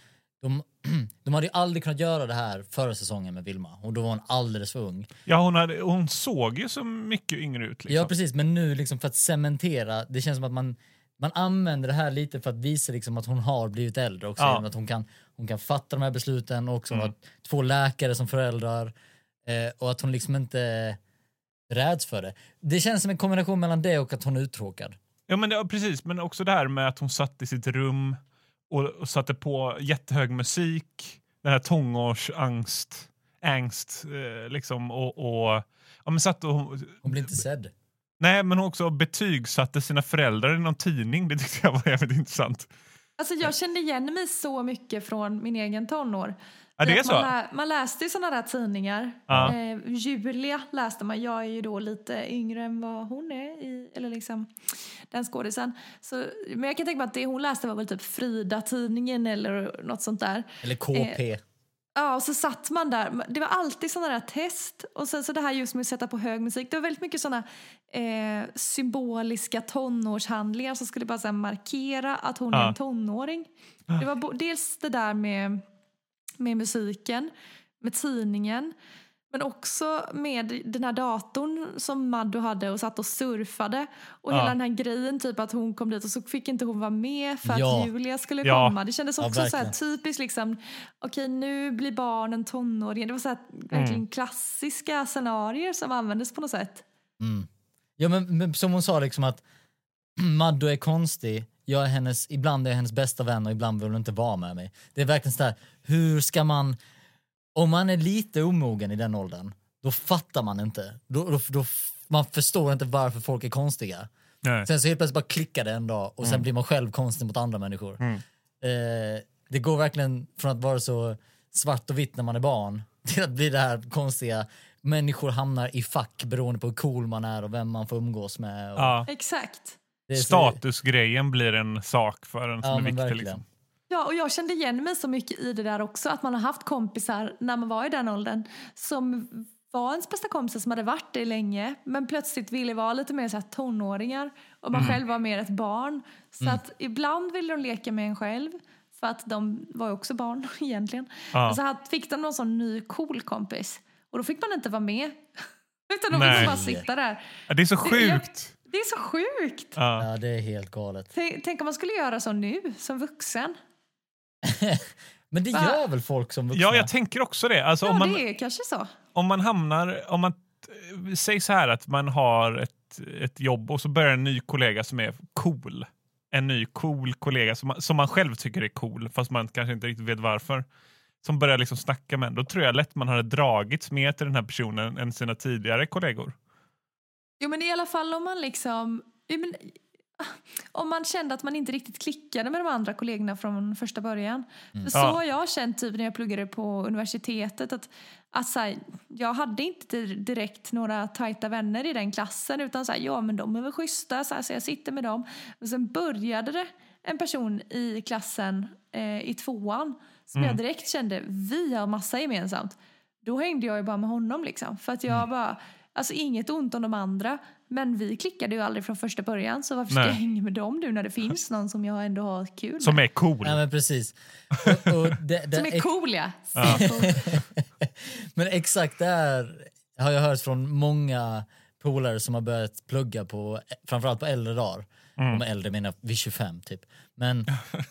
de, de hade ju aldrig kunnat göra det här förra säsongen med Vilma och då var hon alldeles för ung. Ja, hon, hade, hon såg ju så mycket yngre ut. Liksom. Ja precis, men nu liksom för att cementera, det känns som att man, man använder det här lite för att visa liksom att hon har blivit äldre också, Ja. att hon kan, hon kan fatta de här besluten och också Mm. har två läkare som föräldrar eh, och att hon liksom inte räds för det. Det känns som en kombination mellan det och att hon är uttråkad. Ja, men det, ja, precis. Men också det här med att hon satt i sitt rum och, och satte på jättehög musik. Den här tonårsangst, angst, eh, liksom. Och, och, ja, men satt och, Hon blir inte sedd. nej, men hon också betygsatte sina föräldrar i någon tidning. Det tyckte jag var jävligt intressant. Alltså jag kände igen mig så mycket från min egen tonår. Ja, det är så? Man, lä, man läste ju sådana där tidningar. Ja. Eh, Julia läste man. Jag är ju då lite yngre än vad hon är. I, eller liksom den skådisen. Så, men jag kan tänka mig att det hon läste var väl typ Frida-tidningen eller något sånt där. Eller KP. Ja, och så satt man där. Det var alltid sådana där test. Och sen så det här just med att sätta på hög musik. Det var väldigt mycket sådana eh, symboliska tonårshandlingar som skulle bara så markera att hon är Ja. en tonåring. Det var dels det där med, med musiken, med tidningen. Men också med den här datorn som Maddo hade och satt och surfade. Och Ja. hela den här grejen, typ att hon kom dit och så fick inte hon vara med för att Ja. Julia skulle Ja. komma. Det kändes också så här verkligen. typiskt liksom, okej nu blir barnen tonåringar. Det var så här, verkligen Mm. klassiska scenarier som användes på något sätt. Mm. Ja men, men som hon sa liksom att Maddo är konstig, jag är hennes, ibland är jag hennes bästa vän och ibland vill hon inte vara med mig. Det är verkligen sådär, hur ska man, om man är lite omogen i den åldern, då fattar man inte. Då, då, då, man förstår inte varför folk är konstiga. Nej. Sen så helt plötsligt bara klickar det en dag och sen blir man själv konstig mot andra människor. Mm. Eh, det går verkligen från att vara så svart och vitt när man är barn till att bli det här konstiga, människor hamnar i fack beroende på hur cool man är och vem man får umgås med. Och Ja. Exakt. Statusgrejen blir en sak för en som Ja, är viktig. Liksom. Ja, och jag kände igen mig så mycket i det där också. Att man har haft kompisar när man var i den åldern som var ens bästa kompisar som hade varit det länge men plötsligt ville vara lite mer så här tonåringar och man själv var mer ett barn. Så att ibland ville de leka med en själv för att de var ju också barn egentligen. Ja. Men så fick de någon sån ny cool kompis och då fick man inte vara med. Utan fick man bara sitta där. Ja, Det är så Det- sjukt! Det är så sjukt! Ja. Ja, det är helt galet. Tänk, tänk om man skulle göra så nu som vuxen. Men det Va? gör väl folk som vuxna? ja, jag tänker också det. Alltså, Ja, om, man, det är kanske så. om man hamnar... Om man, eh, säg så här att man har ett, ett jobb och så börjar en ny kollega som är cool. En ny cool kollega som man, som man själv tycker är cool fast man kanske inte riktigt vet varför. Som börjar liksom snacka med en. Då tror jag lätt man hade dragits mer till den här personen än sina tidigare kollegor. Jo men i alla fall om man liksom... Men, om man kände att man inte riktigt klickade med de andra kollegorna från första början. För så Ja. har jag känt typ när jag pluggade på universitetet. Att, att så här, jag hade inte direkt några tajta vänner i den klassen. Utan så här, ja men de är väl schyssta så, här, så jag sitter med dem. Men sen började det en person i klassen eh, i tvåan. Som jag direkt kände, vi har massa gemensamt. Då hängde jag ju bara med honom liksom. För att jag bara, alltså inget ont om de andra. Men vi klickade ju aldrig från första början. Så varför ska Nej. jag hänga med dem nu när det finns någon som jag ändå har kul med? Som är cool. Ja, men precis. Och, och det, det, Som är cool ja. Men exakt det här har jag hört från många polare som har börjat plugga på, framförallt på äldre dagar. Mm. De äldre menar vid 25 typ. Men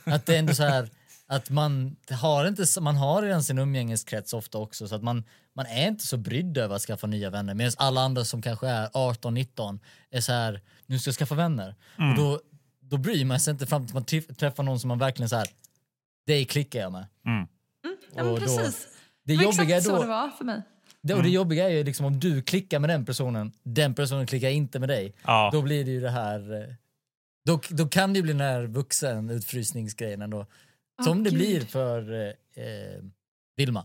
att det är ändå så här att man har inte, så- man har redan sin umgängeskrets ofta också så att man, man är inte så brydd över att skaffa nya vänner medan alla andra som kanske är 18-19 är så här, nu ska jag skaffa vänner. Mm. Och då, då bryr man sig inte fram till man träff- träffar någon som man verkligen så här, dig klickar jag med. Mm. Ja, men Och då- precis. Det Det var jobbiga är exakt så då, det var för mig. det, och det jobbiga är ju liksom om du klickar med den personen, den personen klickar inte med dig. Ja. Då blir det ju det här... eh, Då, då kan det ju bli den här vuxen utfrysningsgrejen ändå. Som Åh, det Gud. blir för eh, eh, Vilma.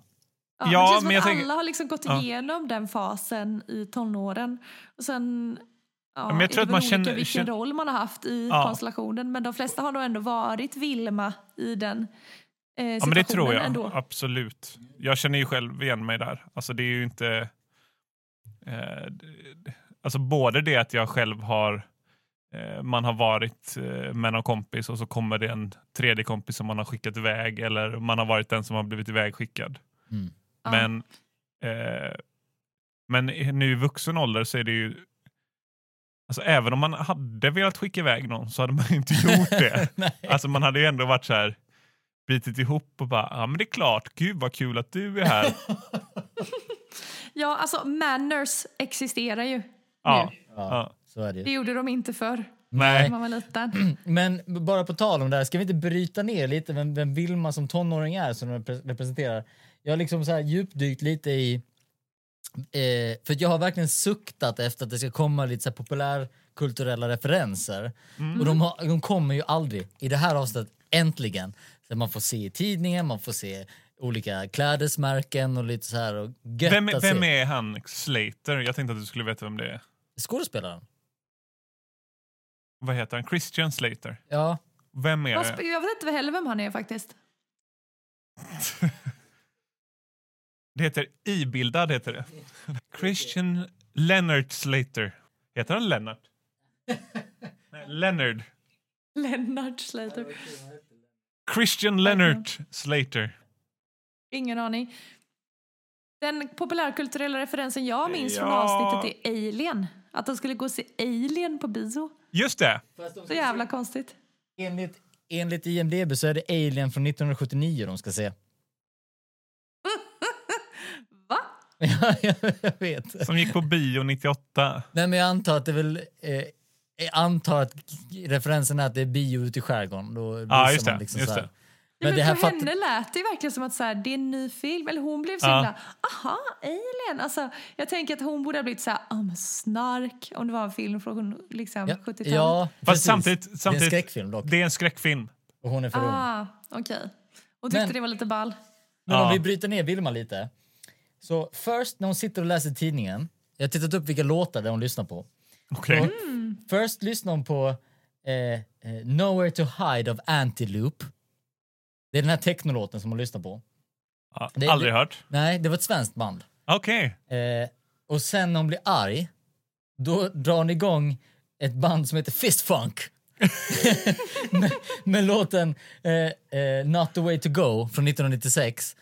Ja, Ja, det känns som men jag att tänker- alla har liksom gått Ja. igenom den fasen i tonåren. Och sen ja, men jag tror är att man känner- vilken känner- roll man har haft i Ja. konstellationen. Men de flesta har nog ändå varit Vilma i den eh, Ja, men det tror jag. ändå. Absolut. Jag känner ju själv igen mig där. Alltså det är ju inte... Eh, alltså både det att jag själv har... Eh, man har varit eh, med någon kompis och så kommer det en tredje kompis som man har skickat iväg eller man har varit den som har blivit ivägskickad. Mm. Men, eh, men nu i vuxen ålder så är det ju... Alltså även om man hade velat skicka iväg någon så hade man inte gjort det. Alltså man hade ju ändå varit så här bitit ihop och bara, ja men det är klart, gud vad kul att du är här. Ja, alltså manners existerar ju ja. nu. Ja, ja. Så är det Det gjorde de inte förr när Nej. man var liten. Men bara på tal om det här, ska vi inte bryta ner lite vem, vem Vilma som tonåring är som repre- representerar? Jag har liksom så här djupdykt lite i... Eh, för jag har verkligen suktat efter att det ska komma lite så här populärkulturella referenser. Och de, har, de kommer ju aldrig. I det här avsnittet, äntligen. Så man får se i tidningen, man får se olika klädesmärken och lite så här. Och Vem, vem är han Slater? Jag tänkte att du skulle veta vem det är. Skådespelaren? Vad heter han? Christian Slater. Ja. Vem är Vad det? Jag vet inte heller vem han är faktiskt. Det heter Ibildad heter det. Christian Leonard Slater. Heter han Lennart? Nej, Leonard. Lennart Slater. Christian Leonard Slater. Ingen aning. Den populärkulturella referensen jag minns från Ja. avsnittet är Alien. Att de skulle gå och se Alien på bio. Just det. Så jävla konstigt. Enligt, enligt IMDB så är det Alien från 1979 de ska se. Va? Ja, jag vet. Som gick på bio 98. Nej, men jag antar att det är väl... Eh, jag antar att referensen är att det är bio ute i skärgården. Då visar just man det. liksom just så här. det. Men, Men det här för fatt- henne lät det verkligen som att så här, det är en ny film. Eller hon blev så Ja. himla, aha, Alien. Alltså, jag tänker att hon borde ha blivit så här, ah, men snark, om det var en film från liksom, Ja, 70-talet. ja Fast precis. samtidigt, Det är en samtidigt skräckfilm dock. det är en skräckfilm. Och hon är för ung. Ah, okej. Hon tyckte Men- det var lite ball. Men om Ja. vi bryter ner Vilma lite. Så först när hon sitter och läser tidningen. Jag har tittat upp vilka låtar det hon lyssnar på. Okej. Och Först lyssnar hon på eh, eh, Nowhere to hide of Antiloop. Det är den här technolåten som hon lyssnar på. Ja, Det- aldrig det- hört. Nej, det var ett svenskt band. Okej. Eh, och sen när hon blir arg, då drar hon igång ett band som heter Fist Funk. med, med låten eh, eh, Not the way to go från 1996.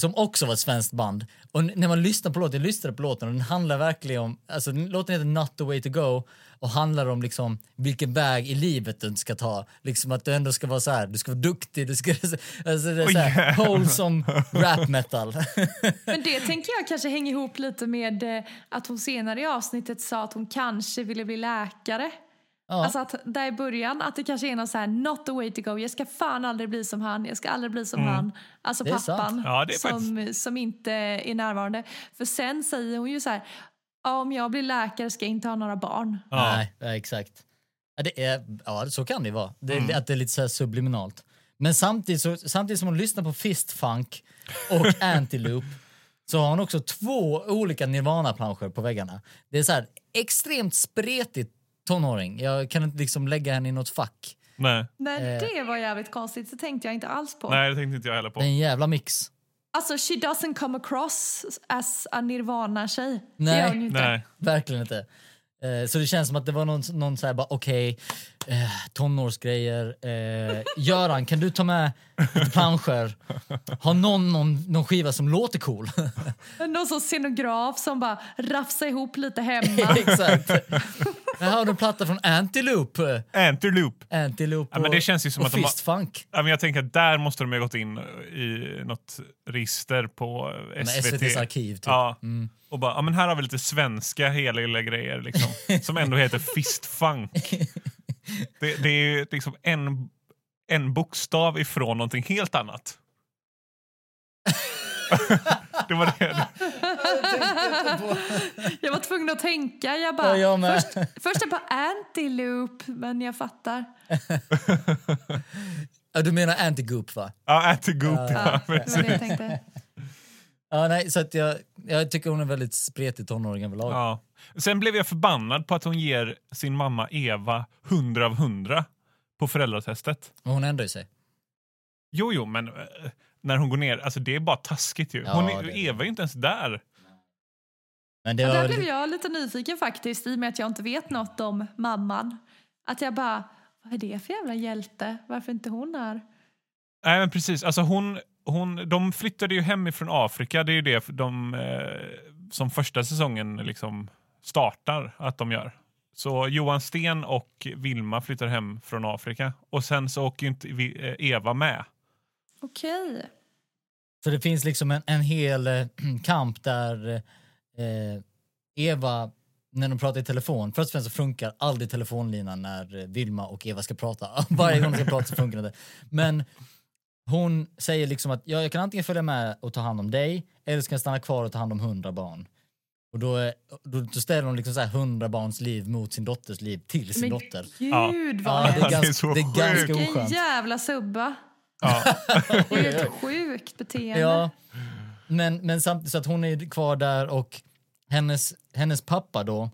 Som också var ett svenskt band. Och när man lyssnar på låten, jag lyssnade på låten och den handlar verkligen om, alltså den- låten heter Not the way to go och handlar om liksom vilken väg i livet du ska ta. Liksom att du ändå ska vara så här, du ska vara duktig, du ska, alltså det är så här, jävlar. wholesome rap metal. Men det tänker jag kanske hänger ihop lite med eh, att hon senare i avsnittet sa att hon kanske ville bli läkare. Ja. Alltså att där i början, att det kanske är någon så här not the way to go, jag ska fan aldrig bli som han, jag ska aldrig bli som han. Alltså pappan. Ja, det är som, som inte är närvarande. För sen säger hon ju så här, "Ja, om jag blir läkare ska jag inte ha några barn. Ja. Nej, ja, exakt. Det är, ja, så kan det vara. Det, Mm. Att det är lite så här subliminalt. Men samtidigt, så, samtidigt som hon lyssnar på Fist Funk och Antiloop så har hon också två olika Nirvana-planscher på väggarna. Det är så här extremt spretigt tonåring. Jag kan inte liksom lägga henne i något fack. Nej. När Eh. det var jävligt konstigt så tänkte jag inte alls på. Nej, det tänkte inte jag heller på. Det är en jävla mix. Alltså she doesn't come across as a nirvana-tjej. Det Nej. inte. Nej. Verkligen inte. Eh, Så det känns som att det var någon, någon så här bara okej, eh, tonårsgrejer. Eh, Göran, kan du ta med lite planscher? Har någon, någon någon skiva som låter cool? Någon sån scenograf som bara rafsar ihop lite hemma. Exakt. Här har du en platta från Antiloop. Antiloop. Antiloop Ja, men det känns ju som och att de har-. Ja, men jag tänker att där måste de ha gått in i något register på SVT. SVTs arkiv. Typ. Ja. Och bara, ja, men här har vi lite svenska heliga grejer liksom, som ändå heter fistfunk. Det, det är ju liksom en, en bokstav ifrån någonting helt annat. det var det. Jag var tvungen att tänka. Jag bara, Ja, jag först, först jag bara antiloop, men jag fattar. Ja, du menar Antigoop va? Ja, Antigoop. Ja, Ja, det jag tänkte. Ja, nej, så att jag, jag tycker hon är väldigt spretig tonåring överlag. Ja. Sen blev jag förbannad på att hon ger sin mamma Eva 100 av 100 på föräldratestet. Och hon ändrar ju sig. Jo, jo, men eh, när hon går ner, alltså det är bara taskigt ju. Ja, Hon är, det. Eva är ju inte ens där. Men det Ja, var där blev jag lite nyfiken faktiskt, i och med att jag inte vet något om mamman. Att jag bara, vad är det för jävla hjälte? Varför inte hon är? Nej, men precis. Alltså hon, hon, de flyttade ju hemifrån Afrika. Det är ju det de, eh, som första säsongen liksom startar att de gör. Så Johan Sten och Vilma flyttar hem från Afrika. Och sen så åker ju inte eh, Eva med. Okej. Så det finns liksom en, en hel eh, kamp där eh, Eva, när de pratar i telefon, först och främst så funkar aldrig telefonlinan när eh, Vilma och Eva ska prata. Varje gång de ska prata så funkar det inte. Men hon säger liksom att ja, jag kan antingen följa med och ta hand om dig eller ska jag stanna kvar och ta hand om hundra barn. Och då, är- då, då ställer hon liksom så här 100 barns liv mot sin dotters liv till sin Men dotter. gud vad Ja, det är Det är ganska, så det är ganska sjukt. Vilken oskönt. jävla subba. Ja. Det är ett sjukt beteende. Ja, men, men samtidigt så att hon är kvar där och hennes, hennes pappa då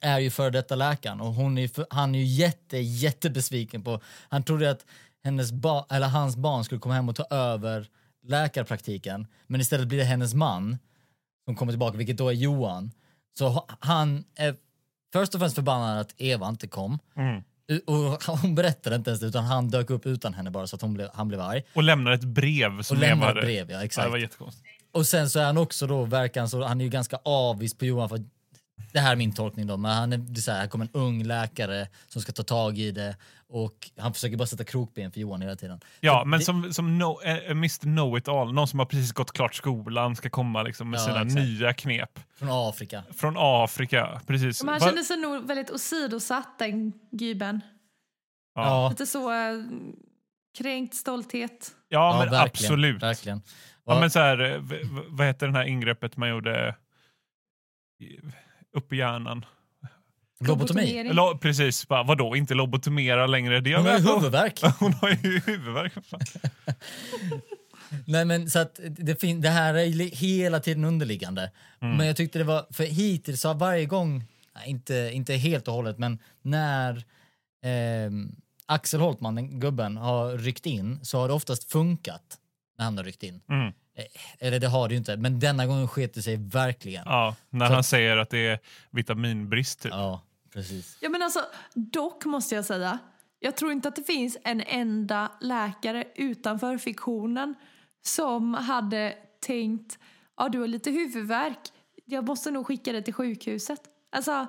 är ju före detta läkaren och hon är, för, han är ju jätte, jättebesviken på, han trodde att hennes ba, eller hans barn skulle komma hem och ta över läkarpraktiken men istället blir det hennes man som kommer tillbaka, vilket då är Johan. Så ha- han är först och främst förbannad att Eva inte kom. Mm. Och hon berättade inte ens det, utan han dök upp utan henne bara så att hon blev, han blev arg. Och lämnar ett brev som Och hade. ett brev, ja Ja, exakt. det var jättekonstigt. och sen så är han också då, verkar han så, han är ju ganska avis på Johan för att det här är min tolkning då, men han är, det är så här, här kommer en ung läkare som ska ta tag i det och han försöker bara sätta krokben för Johan hela tiden. Ja, Så men det, som, som no, eh, Mr Know-It-All, någon som har precis gått klart skolan ska komma liksom med Ja, sina exakt. nya knep. Från Afrika. Från Afrika, precis. Men han Va- kände sig nog väldigt åsidosatt, den gubben. ja. Ja, Lite så eh, kränkt stolthet. ja, men verkligen, absolut. Verkligen. Ja, men så här, eh, v- v- vad heter det här ingreppet man gjorde upp i hjärnan? Lobotomi. Lo, precis, bara, vadå, inte lobotomera längre? Det Hon har väl- huvudvärk. Hon har ju huvudvärk. Nej men så att det, fin- det här är hela tiden underliggande. Mm. Men jag tyckte det var, för hittills har varje gång, nej, inte, inte helt och hållet, men när ehm, Axel Holtman, den gubben, har ryckt in så har det oftast funkat när han har ryckt in. Mm. Eh, Eller det har det ju inte, men denna gången sket det sig verkligen. Ja, när Så- han säger att det är vitaminbrist. Typ. Ja, precis. Ja, men alltså, dock måste jag säga, jag tror inte att det finns en enda läkare utanför fiktionen som hade tänkt, ja du har lite huvudvärk, jag måste nog skicka dig till sjukhuset. Alltså,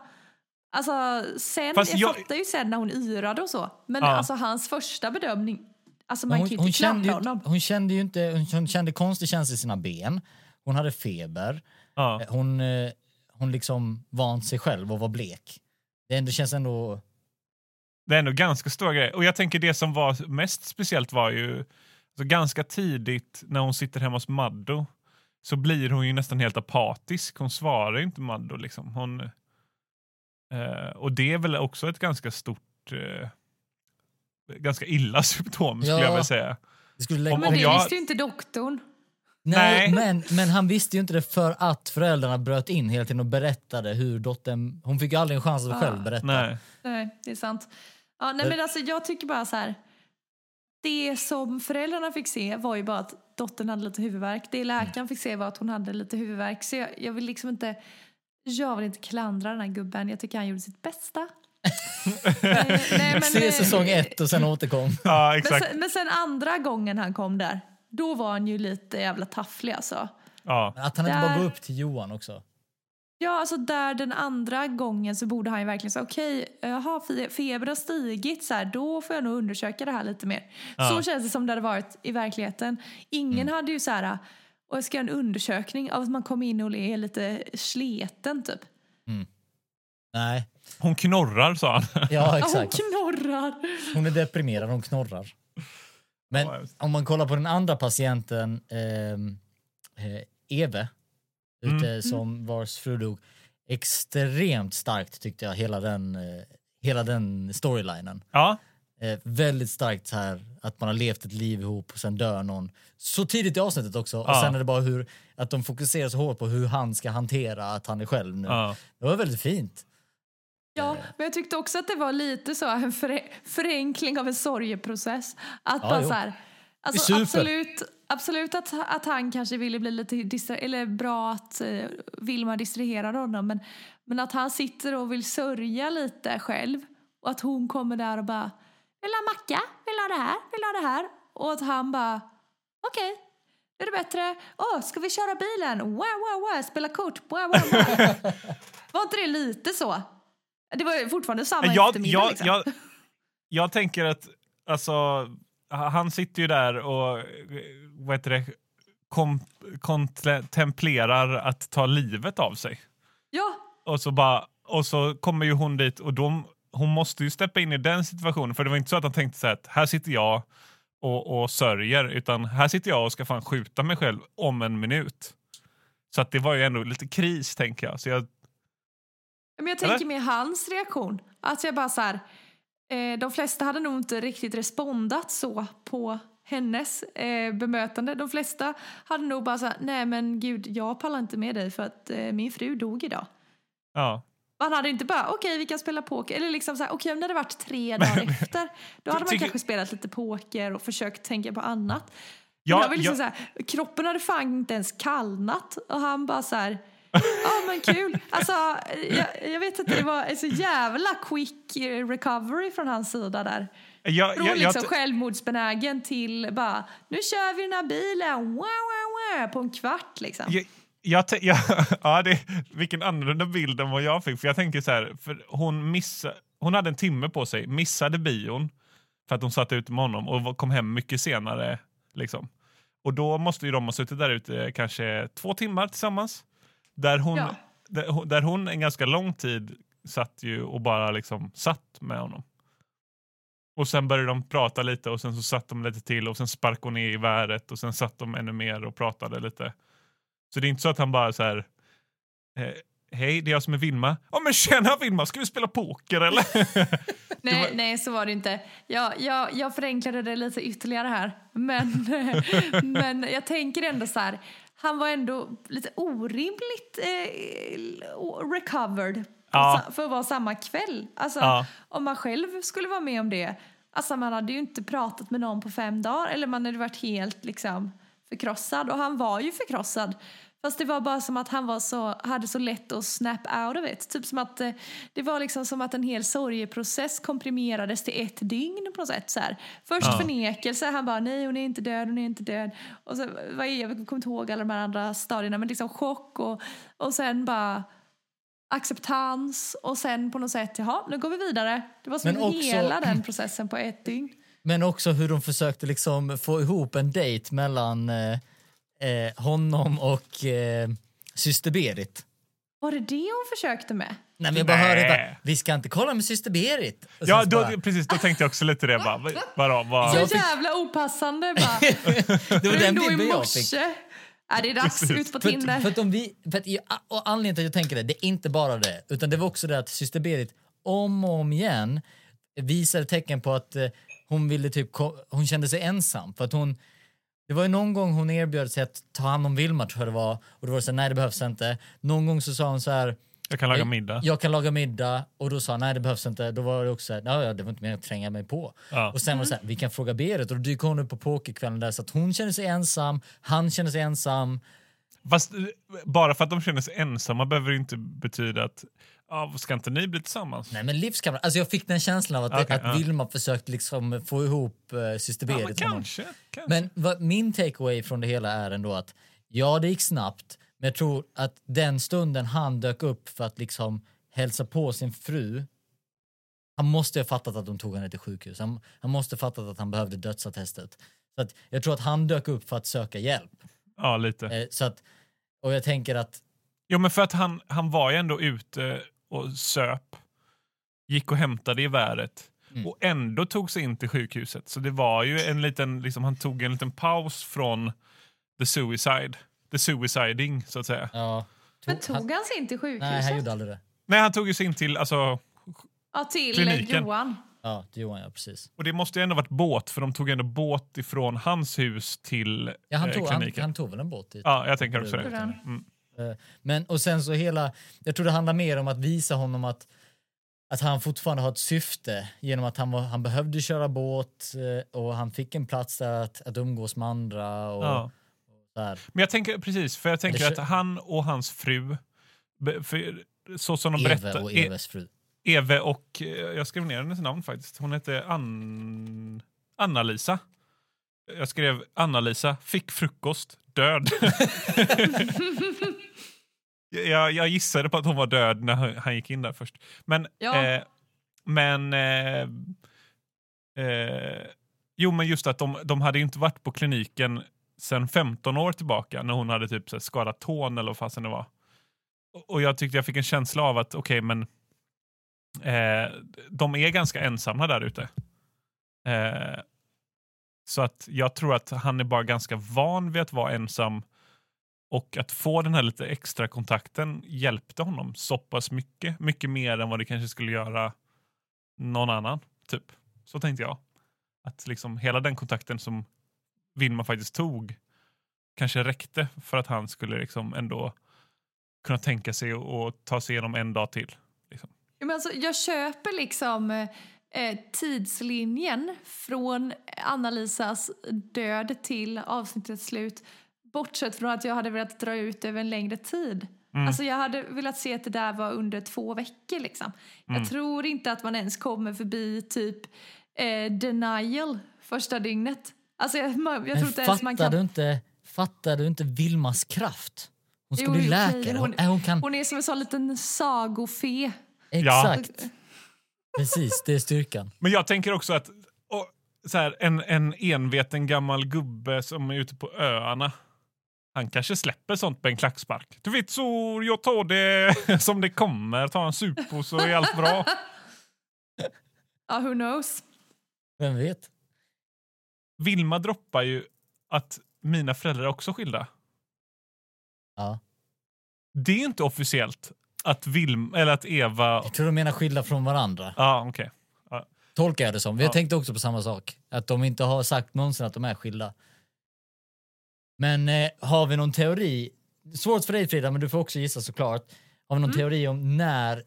alltså sen, Fast jag, jag- fattar ju sen när hon yrade och så, men Ja. alltså hans första bedömning, alltså man Hon, kan ju inte klandra honom. hon kände ju inte, hon kände konstig känsla i sina ben. Hon hade feber. Ja. Eh, Hon, eh, hon liksom vant sig själv och var blek. Det, ändå, känns ändå... Det är ändå ganska stora grejer. Och jag tänker det som var mest speciellt var ju alltså ganska tidigt när hon sitter hemma hos Maddo så blir hon ju nästan helt apatisk. Hon svarar ju inte Maddo liksom. Hon, eh, och det är väl också ett ganska stort, eh, ganska illa symptom skulle Ja. jag vilja säga. Det skulle lägga Om- Men det jag- visste ju inte doktorn. Nej, Nej. Men, men han visste ju inte det för att föräldrarna bröt in hela tiden och berättade hur dottern... Hon fick ju aldrig en chans att Ah. själv berätta. Nej. Nej, det är sant. Ja, nej, men alltså, jag tycker bara så här. Det som föräldrarna fick se var ju bara att dottern hade lite huvudvärk. Det läkaren fick se var att hon hade lite huvudvärk. Så jag, jag vill liksom inte... Jag vill inte klandra den här gubben. Jag tycker han gjorde sitt bästa. Nej, men, Se eh, säsong ett och sen återkom. Ja, Men exakt. sen, men sen andra gången han kom där, då var han ju lite jävla tafflig alltså. Ja. Att han inte bara Där- går upp till Johan också. Ja, alltså där den andra gången så borde han ju verkligen säga okej, jaha, fe- feber har stigit, så här, då får jag nog undersöka det här lite mer. Ja. Så känns det som det hade varit i verkligheten. Ingen hade ju så här, och jag ska göra en undersökning av att man kommer in och är lite sleten typ. Nej. Hon knorrar sa han. Ja, Ja, hon exakt. knorrar. Hon är deprimerad, hon knorrar. Men Ja, om man kollar på den andra patienten, ehm, eh, Eve, ute Mm. som vars fru dog, extremt starkt tyckte jag, hela den, eh, hela den storylinen. Ja, Eh, väldigt starkt så här att man har levt ett liv ihop och sen dör någon. Så tidigt i avsnittet också. Och Ja. sen är det bara hur, att de fokuserar så hårt på hur han ska hantera att han är själv nu. ja. Det var väldigt fint. Ja, men jag tyckte också att det var lite så en för, förenkling av en sorgeprocess. Att Ja, bara så här, alltså absolut, absolut att, att han kanske ville bli lite distra- eller bra att uh, Vilma distraherade honom, men, men att han sitter och vill sörja lite själv och att hon kommer där och bara vill ha macka, vill ha det här, vill ha det här? Och att han bara okej, är det bättre? Åh, ska vi köra bilen? Wow, wow, wow, spela kort? Wow, wow, wow. Var inte det lite så? Det var fortfarande samma jag, eftermiddag jag, liksom. jag, jag tänker att alltså, han sitter ju där och vad heter det, kom, kontemplerar att ta livet av sig. Ja, Och så, bara, och så kommer ju hon dit och de, hon måste ju steppa in i den situationen. För det var inte så att han tänkte så här att här sitter jag och, och sörjer utan här sitter jag och ska fan skjuta mig själv om en minut. Så att det var ju ändå lite kris tänker jag. Så jag men jag tänker med hans reaktion. Att jag bara så här, eh, de flesta hade nog inte riktigt respondat så på hennes eh, bemötande. De flesta hade nog bara så här, nej men gud, jag pallar inte med dig för att eh, min fru dog idag. ja. Man hade inte bara, okej vi kan spela poker, eller liksom så här, okej om det hade varit tre dagar efter, då hade man kanske spelat lite poker och försökt tänka på annat. Men Ja, det var liksom ja. så här, kroppen hade fan inte ens kallnat och han bara så här, ja men kul. Alltså jag, jag vet inte, det var en så jävla quick recovery från hans sida där. Jag, Från jag, jag, liksom självmordsbenägen till bara, nu kör vi den här bilen, wow wow med på en kvart liksom. Jag, jag, jag, ja, det, vilken annorlunda bild än vad jag fick. För jag tänker så här, för hon, missa, hon hade en timme på sig, missade bion för att hon satt ute med honom och kom hem mycket senare. Liksom. Och då måste ju de ha suttit där ute kanske två timmar tillsammans. Där hon, Ja. där, där hon en ganska lång tid satt ju och bara liksom satt med honom. Och sen började de prata lite och sen så satt de lite till och sen sparkade hon ner i väret och sen satt de ännu mer och pratade lite. Så det är inte så att han bara så här. Eh, Hej, det är jag som är Vilma. Ja men tjena Vilma, ska vi spela poker eller? Nej, var- nej, så var det inte. Jag, jag, jag förenklade det lite ytterligare här. Men, men jag tänker ändå så här. Han var ändå lite orimligt eh, recovered Ja. för att vara samma kväll. Alltså, Ja. Om man själv skulle vara med om det. Alltså man hade ju inte pratat med någon på fem dagar. Eller man hade varit helt liksom förkrossad. Och han var ju förkrossad. Fast det var bara som att han var så, hade så lätt att snap out of it. Typ som att eh, det var liksom som att en hel sorgeprocess komprimerades till ett dygn på något sätt. Så här. Först Ja. förnekelse, han bara nej hon är inte död, hon är inte död. Och så, vad är, jag kommer inte ihåg alla de här andra stadierna men liksom chock och, och sen bara acceptans och sen på något sätt, jaha nu går vi vidare. Det var som Men också- hela den processen på ett dygn. Men också hur de försökte liksom få ihop en dejt mellan eh, eh, honom och eh, syster Berit. Var det det hon försökte med? Nej, men jag bara Nej. hörde bara, vi ska inte kolla med syster Berit. Och ja, då, bara, precis, då tänkte jag också lite det. Bara, vad- vadå, vad, Så jävla opassande bara. det var den bilden jag fick. Är det är dags, Precis. ut på För, Tinder. att- för att om vi, för att, jag- och anledningen till att jag tänker det, det är inte bara det, utan det var också det att syster Berit om och om igen visade tecken på att eh, hon ville typ, hon kände sig ensam. För att hon, det var ju någon gång hon erbjöd sig att ta hand om Vilma tror jag det var, och då var det så här, nej det behövs inte. Någon gång så sa hon så här, jag kan laga middag. jag kan laga middag och då sa han, nej det behövs inte. Då var det också så här, "Ja, det var inte mer att tränga mig på. Ja. Och sen var det så här, vi kan fråga Berit och då dyker hon upp på pokerkvällen där så att hon känner sig ensam, han känner sig ensam. Fast eh, bara för att de känner sig ensamma behöver det inte betyda att ja, ska inte ni bli tillsammans? Nej men livskamrat, alltså jag fick den känslan av att, Okej, att ja. Vilma försökte liksom få ihop uh, syster Ja, Berit. men kanske. kanske. Men vad, min takeaway från det hela är ändå att ja, det gick snabbt, men jag tror att den stunden han dök upp för att liksom hälsa på sin fru, han måste ha fattat att de tog henne till sjukhus. Han, han måste ha fattat att han behövde dödsattestet. Så att jag tror att han dök upp för att söka hjälp. Ja, lite. Eh, så att, och jag tänker att Jo, men för att han, han var ju ändå ute och söp. Gick och hämtade geväret. Mm. Och ändå tog sig in till sjukhuset. Så det var ju en liten, liksom, han tog en liten paus från the suicide. The suiciding, så att säga. ja, Men tog han sig in till sjukhuset? Nej, han gjorde aldrig det. Nej, han tog ju sig in till, alltså, Ja, till Kliniken. Johan. Ja, det gjorde han ja, precis. och det måste ju ändå varit båt, för de tog ändå båt ifrån hans hus till Ja, han, eh, tog, han, kliniken. han tog väl en båt dit. Ja, jag tänker också det. Han. Mm. Eh, Men och sen så hela, jag tror det handlar mer om att visa honom att, att han fortfarande har ett syfte genom att han, var, han behövde köra båt eh, och han fick en plats där att, att umgås med andra och, Ja. och här. Men jag tänker precis, för jag tänker att han och hans fru, för, så som de Eve berättar, och E- Eves fru. Eve och, eh, jag skrev ner hennes namn faktiskt, hon hette Ann, Anna-Lisa. Jag skrev Anna-Lisa, fick frukost, död. jag, jag gissade på att hon var död när han, gick in där först. Men, Ja. eh, men eh, eh, jo men just att de, de hade inte varit på kliniken sen 15 år tillbaka när hon hade typ så skadat tån eller vad fasen det var. Och- jag tyckte jag fick en känsla av att okej men eh, de är ganska ensamma där ute. Eh, så att jag tror att han är bara ganska van vid att vara ensam och att få den här lite extra kontakten hjälpte honom så pass mycket. Mycket mer än vad det kanske skulle göra någon annan. Typ. Så tänkte jag. Att liksom hela den kontakten som Vilma faktiskt tog kanske räckte för att han skulle liksom ändå kunna tänka sig att ta sig igenom en dag till. Liksom. Men alltså, jag köper liksom eh, eh, tidslinjen från Anna-Lisas död till avsnittets slut. Bortsett från att jag hade velat dra ut över en längre tid. Mm. Alltså jag hade velat se att det där var under två veckor liksom. Jag tror inte att man ens kommer förbi typ eh, denial första dygnet. Alltså jag, jag tror inte ens man kan... du inte, fattar du inte Vilmas kraft? Hon ska Jo, bli okej, läkare. Hon, hon- hon kan... Hon är som en sån liten sagofe. Exakt. Precis, det är styrkan. Men jag tänker också att och, så här, en, en enveten gammal gubbe som är ute på öarna. Han kanske släpper sånt med en klackspark. Du vet så, jag tar det som det kommer. Ta en sup och så är allt bra. Ja, who knows? Vem vet? Vilma droppar ju att mina föräldrar är också skilda. Ja. Det är inte officiellt att, Vilma, eller att Eva... Jag tror de menar skilda från varandra. Ja, okej. Tolkar jag det som. Vi Ja. tänkte också på samma sak. Att de inte har sagt någonsin att de är skilda. Men eh, har vi någon teori? Svårt för dig Frida, men du får också gissa såklart. Har vi någon teori om när,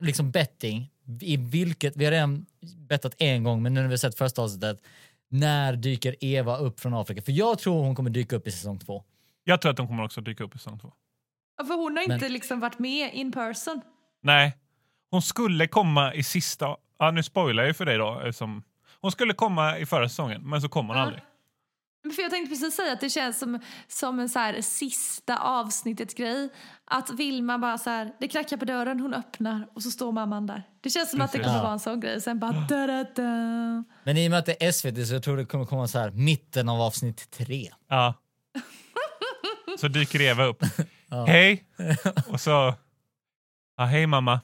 liksom betting, i vilket, vi har redan bettat en gång, men nu när vi har sett första avsnittet, när dyker Eva upp från Afrika? För jag tror hon kommer dyka upp i säsong två. Jag tror att de kommer också dyka upp i säsong två. För hon har Men- inte liksom varit med in person. Nej. Hon skulle komma i sista... Ja, nu spoilar jag ju för dig då. Eftersom, hon skulle komma i förra säsongen, men så kom hon Ja. aldrig. Men För jag tänkte precis säga att det känns som, som en så här sista avsnittet grej. Att Vilma bara så här, det knackar på dörren, hon öppnar och så står mamman där. Det känns som att det kommer Ja. vara en sån grej. Sen bara da, da, da. Men i och med att det är SVT så jag tror det kommer komma så här mitten av avsnitt tre. Ja. Så dyker Eva upp. Hej! Och så... Ja, hej mamma.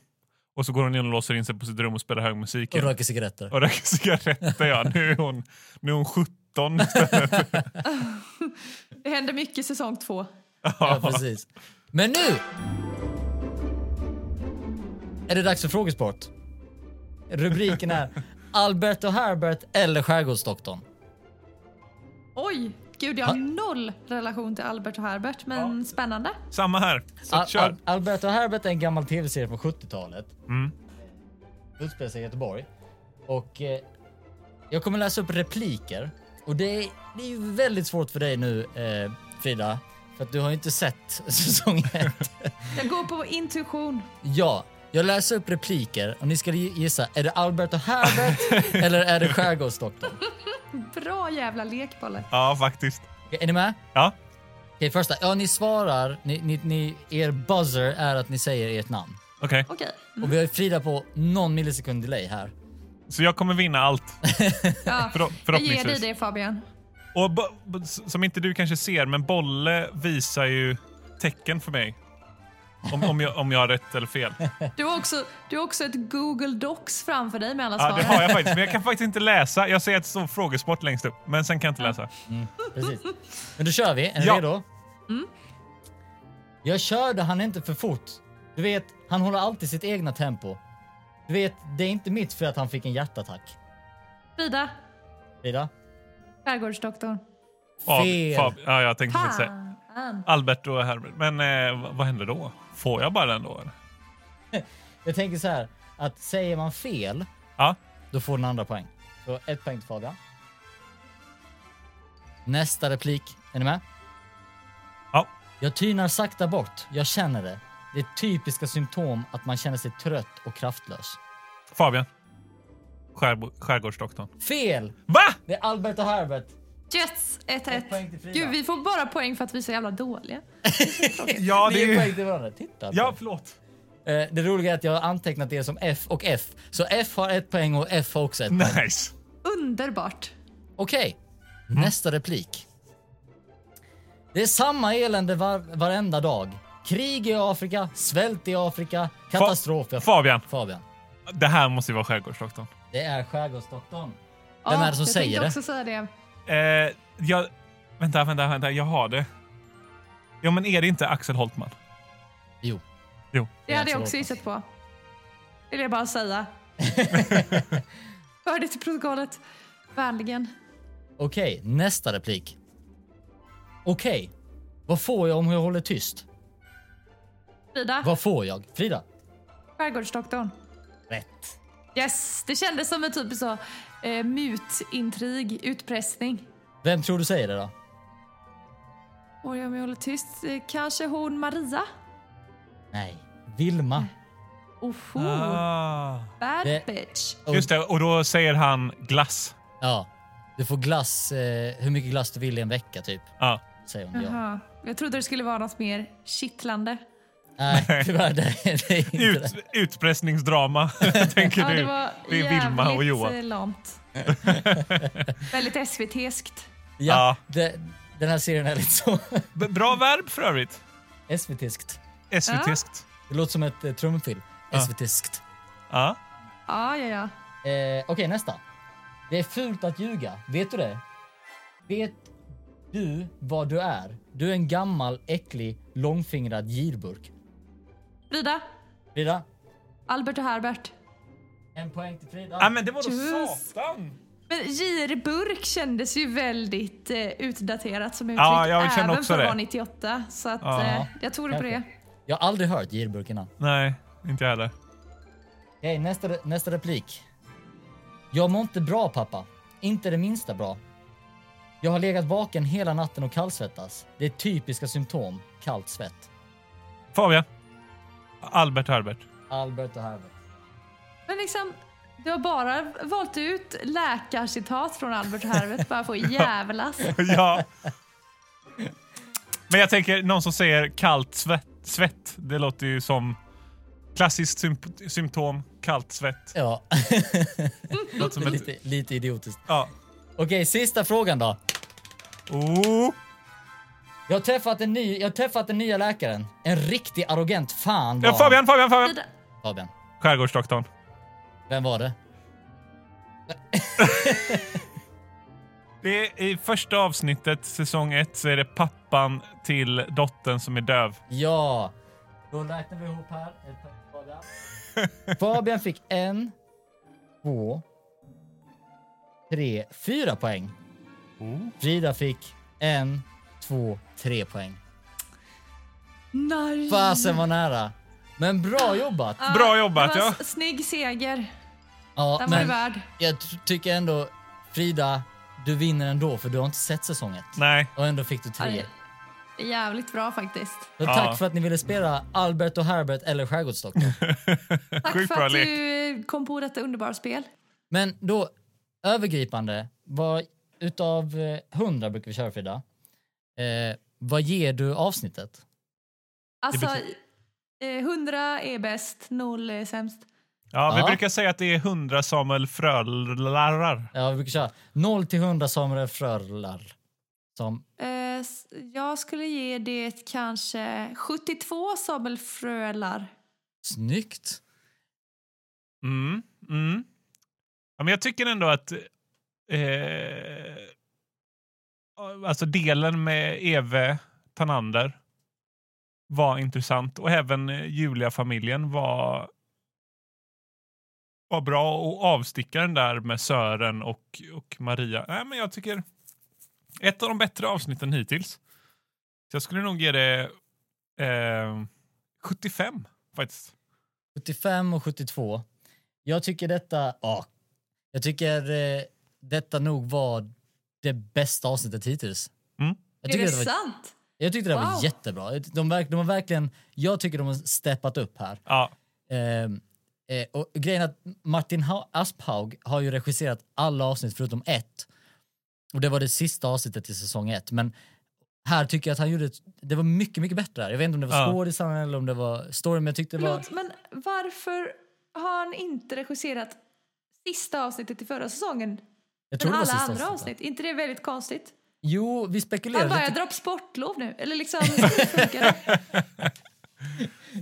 Och så går hon in och låser in sig på sitt rum och spelar hög musik. Och röker cigaretter. Och röker cigaretter, ja. Nu är hon, nu är hon 17 istället. Det händer mycket i säsong två. Ja, precis. Men nu är det dags för frågesport. Rubriken är Albert och Herbert eller Skärgårdsdoktorn. Oj! Gud, jag har noll relation till Albert och Herbert, men spännande. Samma här. Så Al- kör. Al- Albert och Herbert är en gammal tv-serie från 70-talet. Mm. Utspelar sig i Göteborg. Och eh, jag kommer läsa upp repliker. Och det är, det är ju väldigt svårt för dig nu, eh, Frida. För att du har ju inte sett säsong ett. Jag går på intuition. Ja, jag läser upp repliker och ni ska gissa, är det Albert och Herbert eller är det Skärgårdsdoktorn? Bra jävla lekbolle. Ja, faktiskt. Okej, Är ni med? Ja. Okej, första. Ja, ni svarar, ni, ni, ni, er buzzer är att ni säger ert namn. Okej. Okej. Och vi har ju Frida på någon millisekund delay här. Så jag kommer vinna allt. Ja, Förho- jag ger dig det Fabian. Och bo- bo- som inte du kanske ser, men Bolle visar ju tecken för mig. Om, om, jag, om jag har rätt eller fel. Du har också, du har också ett Google Docs framför dig med alla Ja, svar. det har jag faktiskt, men jag kan faktiskt inte läsa. Jag ser att det står frågesport längst upp, men sen kan jag inte läsa. Precis. Men då kör vi. Är ni Ja. redo? Jag körde han inte för fort. Du vet, han håller alltid sitt egna tempo. Du vet, det är inte mitt för att han fick en hjärtattack. Frida, Frida? skärgårdsdoktorn. Fel. Fab, ja, jag tänkte säga Fan. Albert och Herbert. Men eh, vad, händer då? Får jag bara den då? Jag tänker så här, att säger man fel, Ja. då får den andra poäng. Så ett poäng till Fabian. Nästa replik. Är ni med? Ja. Jag tynar sakta bort. Jag känner det. Det är typiska symptom att man känner sig trött och kraftlös. Fabian. Skärgårdsdoktorn. Fel! Va? Det är Albert och Herbert. Yes, 1-1. Ett poäng till Frida. Gud, vi får bara poäng för att vi är så jävla dåliga. Ja, det är... poäng till varandra. Titta. Ja, förlåt. Eh, det roliga är att jag har antecknat det som F och F. Så F har ett poäng och F har också ett poäng. Nice. Underbart. Okej, nästa replik. Det är samma elände var, varenda dag. Krig i Afrika, svält i Afrika, katastrof i Fabian. Fabian. Det här måste ju vara skärgårdsdoktorn. Det är skärgårdsdoktorn. Ja, Vem är det som jag säger tänkte det? också säga det. Eh, jag... Vänta, vänta, vänta. Jag har det. Ja, men är det inte Axel Holtman? Jo. Jo. Det hade jag också gissat på. Vill jag bara säga. Hör det till protokollet. Vänligen. Okej, nästa replik. Okej, vad får jag om jag håller tyst? Frida, Vad får jag? Frida? skärgårdsdoktorn. Rätt. Yes, det kändes som en typ så eh, mutintrig, utpressning. Vem tror du säger det då? Och om jag håller tyst, eh, kanske hon Maria? Nej, Vilma. Oho, Ah. bad Det- bitch. Och- Just det, och då säger han glass. Ja, du får glass, eh, hur mycket glass du vill i en vecka typ. Ja. säger hon ja. Jaha. Jag trodde det skulle vara något mer kittlande. Nej, tyvärr. Det, det Ut, det. utpressningsdrama, tänker Ja, du. det var det är Vilma och Johan. eh, lamt. Väldigt SVT-skt. Ja, Ja. Det, den här serien är lite så Bra verb för övrigt. SVT-skt. SVT-skt. Det låter som ett eh, trumfilm. Ja. SVT-skt. Ja. Ja, ja, ja. Eh, Okej, nästa. Det är fult att ljuga. Vet du det? Vet du vad du är? Du är en gammal, äcklig, långfingrad girburk. Frida, Frida? Albert och Herbert. En poäng till Frida. ja, men det var då Just. satan. Men girburk kändes ju väldigt eh, utdaterat som uttryck. Ja, jag känner även också för det. vara 98. Så att, Ja. eh, jag tog det på det. Jag har aldrig hört girburk innan. Nej, inte jag heller. Okej, nästa, nästa replik. Jag mår inte bra pappa. Inte det minsta bra. Jag har legat vaken hela natten och kallsvettas. Det är typiska symptom. Kallt svett. Fabian. Albert och Herbert. Albert och Herbert. Men liksom, du har bara valt ut läkarcitat från Albert och Herbert bara för att jävlas. ja. Men jag tänker, någon som säger kallt svett, svett det låter ju som klassiskt symp- symptom, kallt svett. Ja, Låter som ett, lite, lite idiotiskt. ja. Okej, sista frågan då. Oh. Jag har träffat en ny, jag har träffat den nya läkaren. En riktig arrogant fan var Ja, Fabian, Fabian, Fabian! Han. Fabian. Skärgårdsdoktorn. Vem var det? Det är I första avsnittet, säsong ett, så är det pappan till dottern som är döv. Ja. Då räknar vi ihop här. Ett Fabian. Fabian fick en, två, tre, fyra poäng. Frida fick en, två, tre poäng. Nej. Fasen var nära. Men bra jobbat. Ja, Bra jobbat, det var ja. Snygg seger. Ja, Den var men värd. jag tycker ändå, Frida, du vinner ändå för du har inte sett säsong ett. Nej. Och ändå fick du tre. Ja, Jävligt bra faktiskt. Ja. tack för att ni ville spela Albert och Herbert eller Skärgårdsdoktorn. Tack Sjukt för att lek. du kom på detta underbara spel. Men då, övergripande, vad, utav eh, 100 brukar vi köra Frida. Eh, vad ger du avsnittet? Alltså, eh, 100 är bäst, 0 är sämst. Ja, vi Ja. brukar säga att det är 100 Samuel Frölarrar. Ja, vi brukar köra 0 till 100 Samuel Frölar. Som, Eh, jag skulle ge det kanske 72 Sabel Frölar. snyggt. Mm, mm. Ja, men jag tycker ändå att eh, alltså delen med Eve Tanander var intressant och även eh, Julia-familjen var var bra och avstickaren där med Sören och, och Maria. Nej, men jag tycker ett av de bättre avsnitten hittills. Så jag skulle nog ge det eh, 75 faktiskt. 75 och 72. Jag tycker detta, ja, jag tycker eh, detta nog var det bästa avsnittet hittills. Mm. Jag är tycker det, det var, sant? jag tyckte det var Wow. jättebra. De, verk, de har verkligen, jag tycker de har steppat upp här. Ja, Ehm, eh, och grejen är att Martin ha- Asphaug har ju regisserat alla avsnitt förutom ett. Och det var det sista avsnittet i säsong ett. Men här tycker jag att han gjorde, ett, det var mycket, mycket bättre. här. Jag vet inte om det var Ja. skådisarna eller om det var story, men jag tyckte det var... Men varför har han inte regisserat sista avsnittet i förra säsongen? Jag tror Men alla andra avsnittet. avsnitt? inte det väldigt konstigt? Jo, vi Han spekulerade bara, lite. jag drar på sportlov nu. Eller liksom, hur funkar?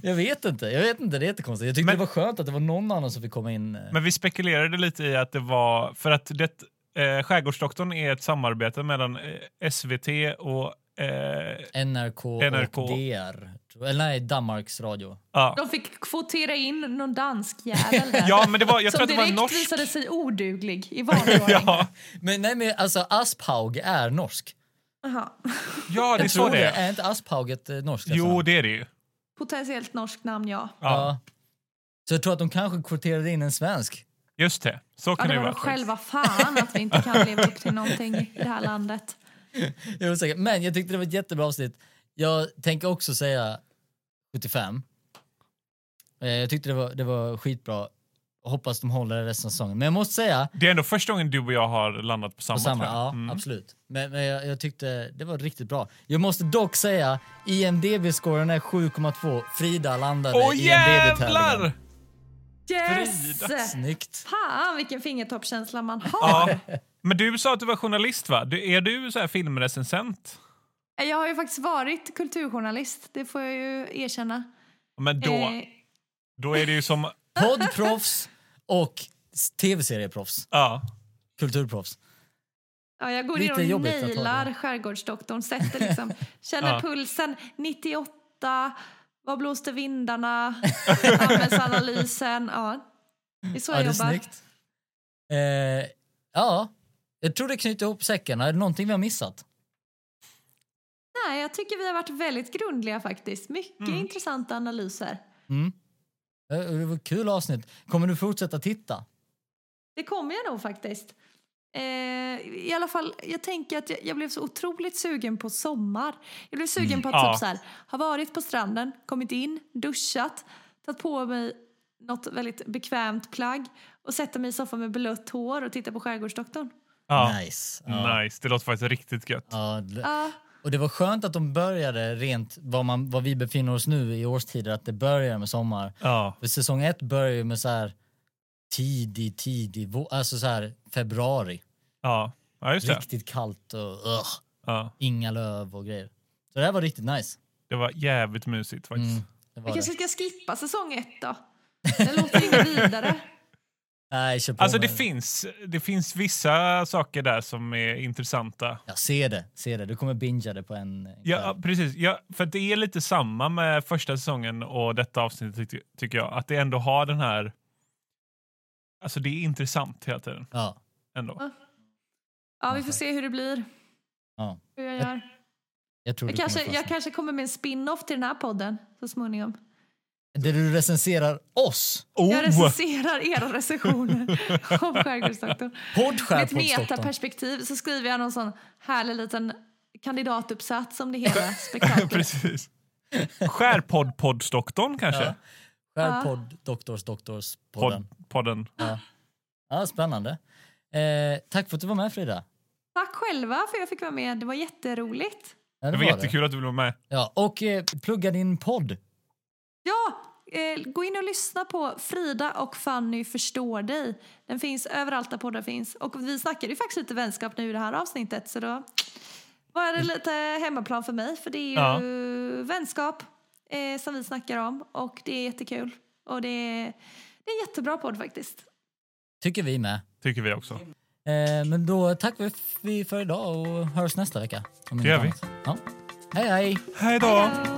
Jag vet inte, jag vet inte, det är jättekonstigt. Jag tyckte Men- det var skönt att det var någon annan som fick komma in. eh. Men vi spekulerade lite i att det var, för att det, eh, Skärgårdsdoktorn är ett samarbete mellan eh, SVT och eh, NRK, NRK. och DR. Eller nej, Danmarks Radio. ja. De fick kvotera in någon dansk jävel där. ja, men det var, jag tror som att det var direkt norsk. visade sig oduglig i vanlig. Ja, Men nej, men alltså Asphaug är norsk. Jaha. ja, det Jag tror det det. är. Inte Asphaug ett eh, norskt Jo, efternamn? det är det ju. Potentiellt norskt namn, ja. Ja, Ja. Så jag tror att de kanske kvoterade in en svensk. Just det. Så Ja, kan det det var vara. de faktiskt. själva fan att vi inte kan leva upp till någonting i det här landet. Jag. Men jag tyckte det var ett jättebra avsnitt. Jag tänker också säga 75. Eh, Jag tyckte det var, det var skitbra. och hoppas de håller resten av säsongen. Men jag måste säga, Det är ändå första gången du och jag har landat på samma. på samma, ja Mm. absolut. Men, men jag, jag tyckte det var riktigt bra. Jag måste dock säga, IMDB-scoren är 7,2. Frida landade Åh i jävlar! IMDB-tävlingen. Yes! Snyggt. Fan vilken fingertoppskänsla man har. Ja. Men du sa att du var journalist va? Du, är du så här filmrecensent? Jag har ju faktiskt varit kulturjournalist, det får jag ju erkänna. Men då, Eh, då är det ju som... Poddproffs och tv-serieproffs. Ja. Kulturproffs. Ja, jag går Lite in och nailar skärgårdsdoktorn, sätter liksom, känner Ja. pulsen, 98, vad blåste vindarna, samhällsanalysen, ja. Det är så Ja, jag jobbar. Eh, ja, jag tror det knyter ihop säcken. Är det någonting vi har missat? Nej, jag tycker vi har varit väldigt grundliga faktiskt. Mycket Mm. intressanta analyser. Mm. Eh, Det var ett kul avsnitt. Kommer du fortsätta titta? Det kommer jag nog faktiskt. Eh, I alla fall, jag tänker att jag, jag blev så otroligt sugen på sommar. Jag blev sugen på att Ja. typ så här, ha varit på stranden, kommit in, duschat, tagit på mig något väldigt bekvämt plagg och sätta mig i soffan med blött hår och titta på Skärgårdsdoktorn. ja. Nice. Ja. Nice, det låter faktiskt riktigt gött. Ja, det- Ja, och det var skönt att de började rent var, man, var vi befinner oss nu i årstider, att det börjar med sommar. Ja. För säsong ett börjar ju med så här tidig, tidig, alltså så här februari. Ja, ja just det. Riktigt kallt och ugh, Ja. inga löv och grejer. Så det här var riktigt nice. Det var jävligt mysigt faktiskt. Mm, det vi var kanske det. ska skippa säsong ett då. Det låter inget vidare. Nej, kör på Alltså det finns, det finns vissa saker där som är intressanta. Ja, se det, se det. Du kommer bingea det på en en Ja, kväll. precis. Ja, för det är lite samma med första säsongen och detta avsnittet ty tycker jag. Att det ändå har den här... Alltså det är intressant hela tiden. Ja, Ändå. Ja, vi får se hur det blir. ja. Hur jag gör. Jag tror Jag du kanske, jag kanske kommer med en spin-off till den här podden så småningom. Där du recenserar oss. Jag Oh! recenserar era recensioner om Skärgårdsdoktorn. Med ett metaperspektiv så skriver jag någon sån härlig liten kandidatuppsats om det hela spektaklet. precis. Skärpodd-poddsdoktorn kanske? Ja. Skärpodd, doktors, doktors, podden. Podd, podden. Ja. ja, spännande. Eh, tack för att du var med Frida. Tack själva för att jag fick vara med. Det var jätteroligt. Ja, Det var jättekul att du ville vara med. Ja, och eh, plugga din podd. Ja, eh, gå in och lyssna på Frida och Fanny förstår dig. Den finns överallt där poddar finns. Och vi snackade ju faktiskt lite vänskap nu i det här avsnittet så då var det lite hemmaplan för mig för det är ju vänskap eh, som vi snackar om och det är jättekul. Och det är, det är en jättebra podd faktiskt. Tycker vi med. Tycker vi också. Eh, men då tackar vi för idag och hörs nästa vecka. om Det gör annat. Ja. Hej hej! Hej då! Hej då!